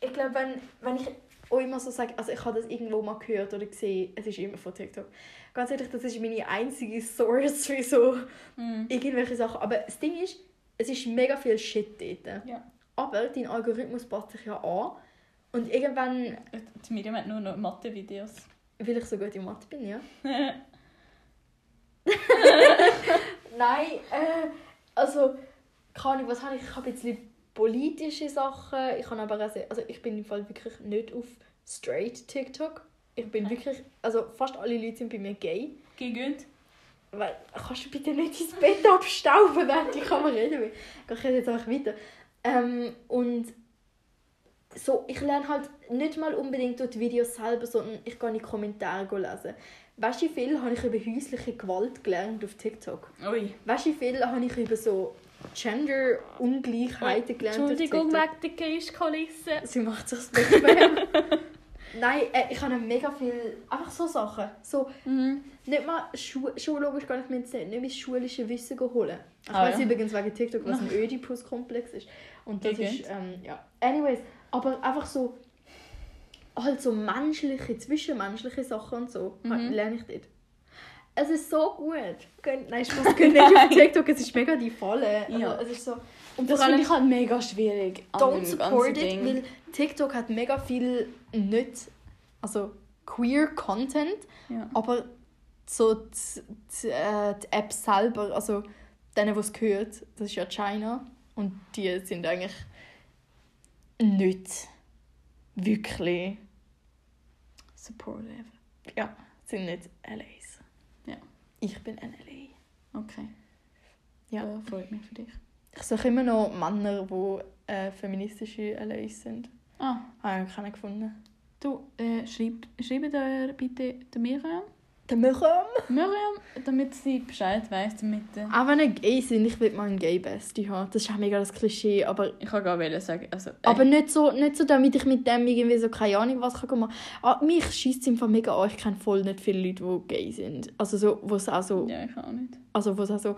ich glaube, wenn, wenn ich auch immer so sage, also ich habe das irgendwo mal gehört oder gesehen, es ist immer von TikTok. Ganz ehrlich, das ist meine einzige Source für so Mhm. irgendwelche Sachen. Aber das Ding ist, es ist mega viel Shit dort. Ja. Aber dein Algorithmus passt sich ja an. Und irgendwann, Die Miriam hat nur noch Mathe-Videos. Weil ich so gut in Mathe bin, ja. Nein, äh, also, keine Ahnung, was habe ich? Ich habe ein bisschen politische Sachen. Ich habe aber sehr, also ich bin im Fall wirklich nicht auf straight TikTok. Ich bin Okay. wirklich, also fast alle Leute sind bei mir gay. Gegönnt. Weil, kannst du bitte nicht ins Bett abstauben, während die Kamera reden will? Ich rede jetzt einfach weiter. Ähm, und so, ich lerne halt nicht mal unbedingt durch die Videos selber, sondern ich gehe in die Kommentare lesen. Weißt du, wie viel habe ich über häusliche Gewalt gelernt auf TikTok? Ui. Weißt du, wie viel habe ich über so Gender-Ungleichheiten gelernt Entschuldigung, auf TikTok? wegen der Geistkulisse. Sie macht sich bequem. Nein, äh, ich habe mega viel, einfach so Sachen. So, Mhm. nicht mal Schu schulogisch gar nicht mehr nicht mein schulische Wissen holen. Ich Ah, weiß ja. übrigens wegen TikTok, was ein Oedipus-Komplex ist. Und das Gegend. ist, ähm, ja. Anyways, aber einfach so, halt so menschliche, zwischenmenschliche Sachen und so, Mhm. lerne ich dort. Es ist so gut. Nein, Spaß, gönnt nicht auf TikTok, es ist mega die Falle. Also, Ja. Es ist so, und Das finde ich halt mega schwierig. don't support it, Ding. weil TikTok hat mega viel nicht, also queer Content, Ja. aber so die, die, äh, die App selber, also denen, die es gehört, das ist ja China und die sind eigentlich nicht wirklich, Supportive. ja, sind nicht LAs. Ja. Ich bin ein LA. Okay. Ja. Ja, freut mich für dich. Ich suche immer noch Männer, die äh, feministische LAs sind. Ah, Habe ich keinen gefunden. du, äh, schreib, schreibt bitte der Miriam. Der Miriam? Miriam, damit sie Bescheid weiss, damit... Äh, Auch wenn ich gay sind, ich will mal einen Gay-Bestie haben. Das ist auch mega das Klischee, aber ich kann gar wollen sagen, also... Äh, Aber nicht so, nicht so, damit ich mit dem irgendwie so keine Ahnung was kann machen ah, Mich schießt es einfach mega an. Ich kenne voll nicht viele Leute, die gay sind. Also so, wo es auch so... Ja, ich auch nicht. Also wo es auch so...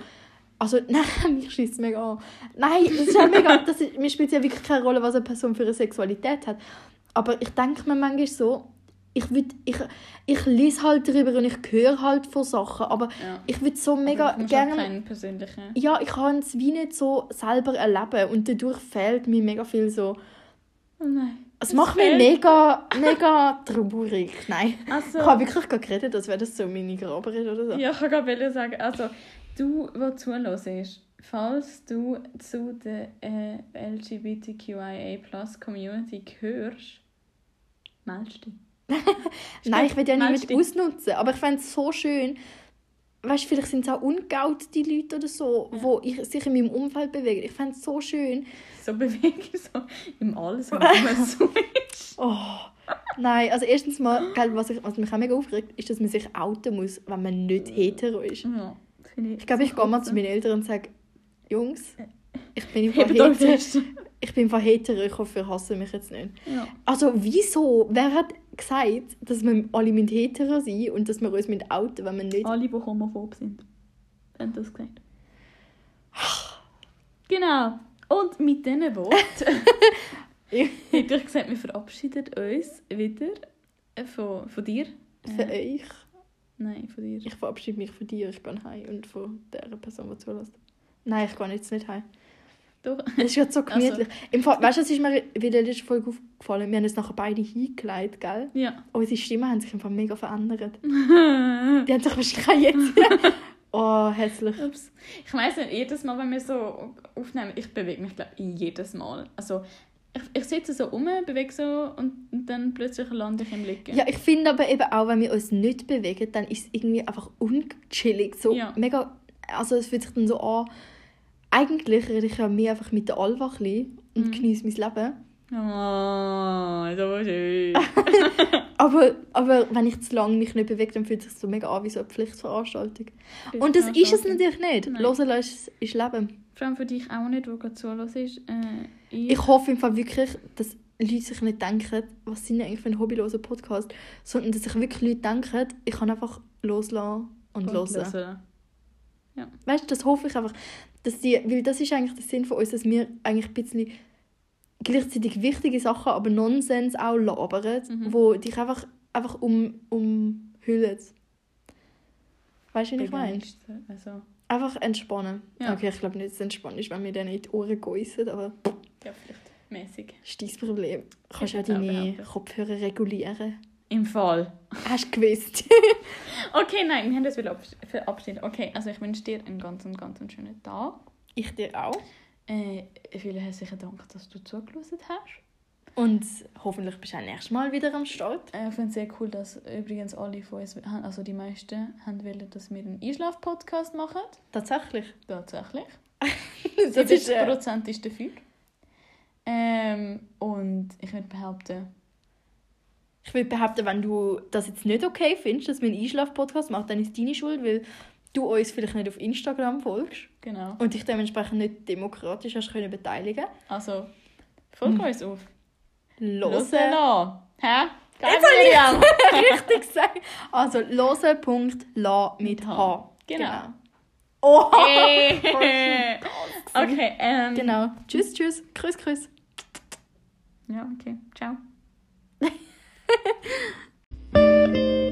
Also nein, mich schießt es mega an. Nein, das ist halt mega... Das ist, mir spielt ja wirklich keine Rolle, was eine Person für eine Sexualität hat. Aber ich denke mir manchmal so... Ich, würd, ich, ich lese halt darüber und ich höre halt von Sachen, aber Ja. ich würde so mega gerne... Ja, ich kann es wie nicht so selber erleben und dadurch fehlt mir mega viel so... Oh nein. Es macht mich mega, mega traurig. Nein. Also... Ich habe wirklich gerade geredet, als wäre das so meine Graberin oder so. Ja, ich kann gerade sagen, also du, der zuhörst, falls du zu der äh, LGBTQIA-Plus-Community gehörst, meldest dich. Nein, ich will ja nicht mit ausnutzen. Aber ich fände es so schön. Weißt du, vielleicht sind es auch ungeoutete Leute oder so, wo ich, sich in meinem Umfeld bewegen. Ich fände es so schön. So bewegen, so im Alles, was so ist. Oh. Nein, also erstens mal, gell, was, ich, was mich auch mega aufregt, ist, dass man sich outen muss, wenn man nicht hetero ist. Ja, Ich glaube, ich gehe mal zu meinen Eltern und sage, Jungs, ich bin euch hetero. Ich bin hetero, ich hoffe, ihr hasst mich jetzt nicht. Ja. Also wieso? Wer hat gesagt, dass wir alle mit hetero sind und dass wir uns mit outen, wenn wir nicht... Alle, die homophob sind, haben das gesagt. Genau. Und mit diesen Worten hätte ich gesagt, wir verabschieden uns wieder von, von dir. Für Äh, euch. Nein, von dir. Ich verabschiede mich von dir, ich gehe heim und von der Person, die zulässt. Nein, ich gehe jetzt nicht heim. Doch. Es ist gerade so gemütlich. Im Fall, weißt du, es ist mir in der letzten Folge aufgefallen, wir haben uns nachher beide hingelegt, gell? Ja. Unsere Stimmen haben sich einfach mega verändert. Die haben sich wahrscheinlich jetzt... oh, hässlich. Ups. Ich weiss nicht, jedes Mal, wenn wir so aufnehmen, ich bewege mich, glaube ich, jedes Mal. Also, ich, ich sitze so um, bewege so und, und dann plötzlich lande ich im Liegen. Ja, ich finde aber eben auch, wenn wir uns nicht bewegen, dann ist es irgendwie einfach unchillig. So Ja. mega... Also es fühlt sich dann so an, eigentlich rede ich ja mehr einfach mit der Alva ein und Mhm. genieße mein Leben. Oh, so schön. Aber, aber wenn ich zu lange mich nicht bewege, dann fühlt es sich so mega an wie so eine Pflichtveranstaltung. Und das ist es natürlich nicht. Nein. Hören ist, ist Leben. Vor allem für dich auch nicht, wo gerade zuhörst. Äh, ich, Ich hoffe im Fall wirklich, dass Leute sich nicht denken, was sind eigentlich für ein hobbyloser Podcast, sondern dass sich wirklich Leute denken, ich kann einfach loslassen und, hören. hören. Weißt du, das hoffe ich einfach, dass die, weil das ist eigentlich der Sinn von uns, dass wir eigentlich ein bisschen gleichzeitig wichtige Sachen, aber Nonsens auch labern, Mhm. wo dich einfach, einfach um, umhüllen. Weißt du, wie ich meine? Also, Einfach entspannen. Ja. Okay, ich glaube nicht, dass es entspannt ist, wenn wir dann in die Ohren geissen, aber ja, vielleicht mäßig. das ist dein Problem. Du kannst ja deine auch. Kopfhörer regulieren. Im Fall. Hast du gewusst? Okay, nein, wir haben das verabschiedet. Okay, also ich wünsche dir einen ganz, ganz schönen Tag. ich dir auch. Äh, vielen herzlichen Dank, dass du zugelassen hast. Und hoffentlich bist du auch nächstes Mal wieder am Start. Äh, ich finde es sehr cool, dass übrigens alle von uns, also die meisten, haben wollen, dass wir einen Einschlaf-Podcast machen. Tatsächlich. Tatsächlich. Das ist, 70% äh, ist dafür. Ähm, und ich würde behaupten, ich würde behaupten, wenn du das jetzt nicht okay findest, dass wir einen Einschlaf-Podcast machen, dann ist es deine Schuld, weil du uns vielleicht nicht auf Instagram folgst genau. und dich dementsprechend nicht demokratisch hast können beteiligen. Also, folgt Hm. uns auf. Hören. Hören. Hä? Geil, Jetzt habe Miriam. Richtig gesagt. Also, hören.la mit H. Genau. Oh! Hey. okay, ähm. Genau. Tschüss, tschüss. Grüß, grüß. Ja, okay. Ciao. ハハハハ!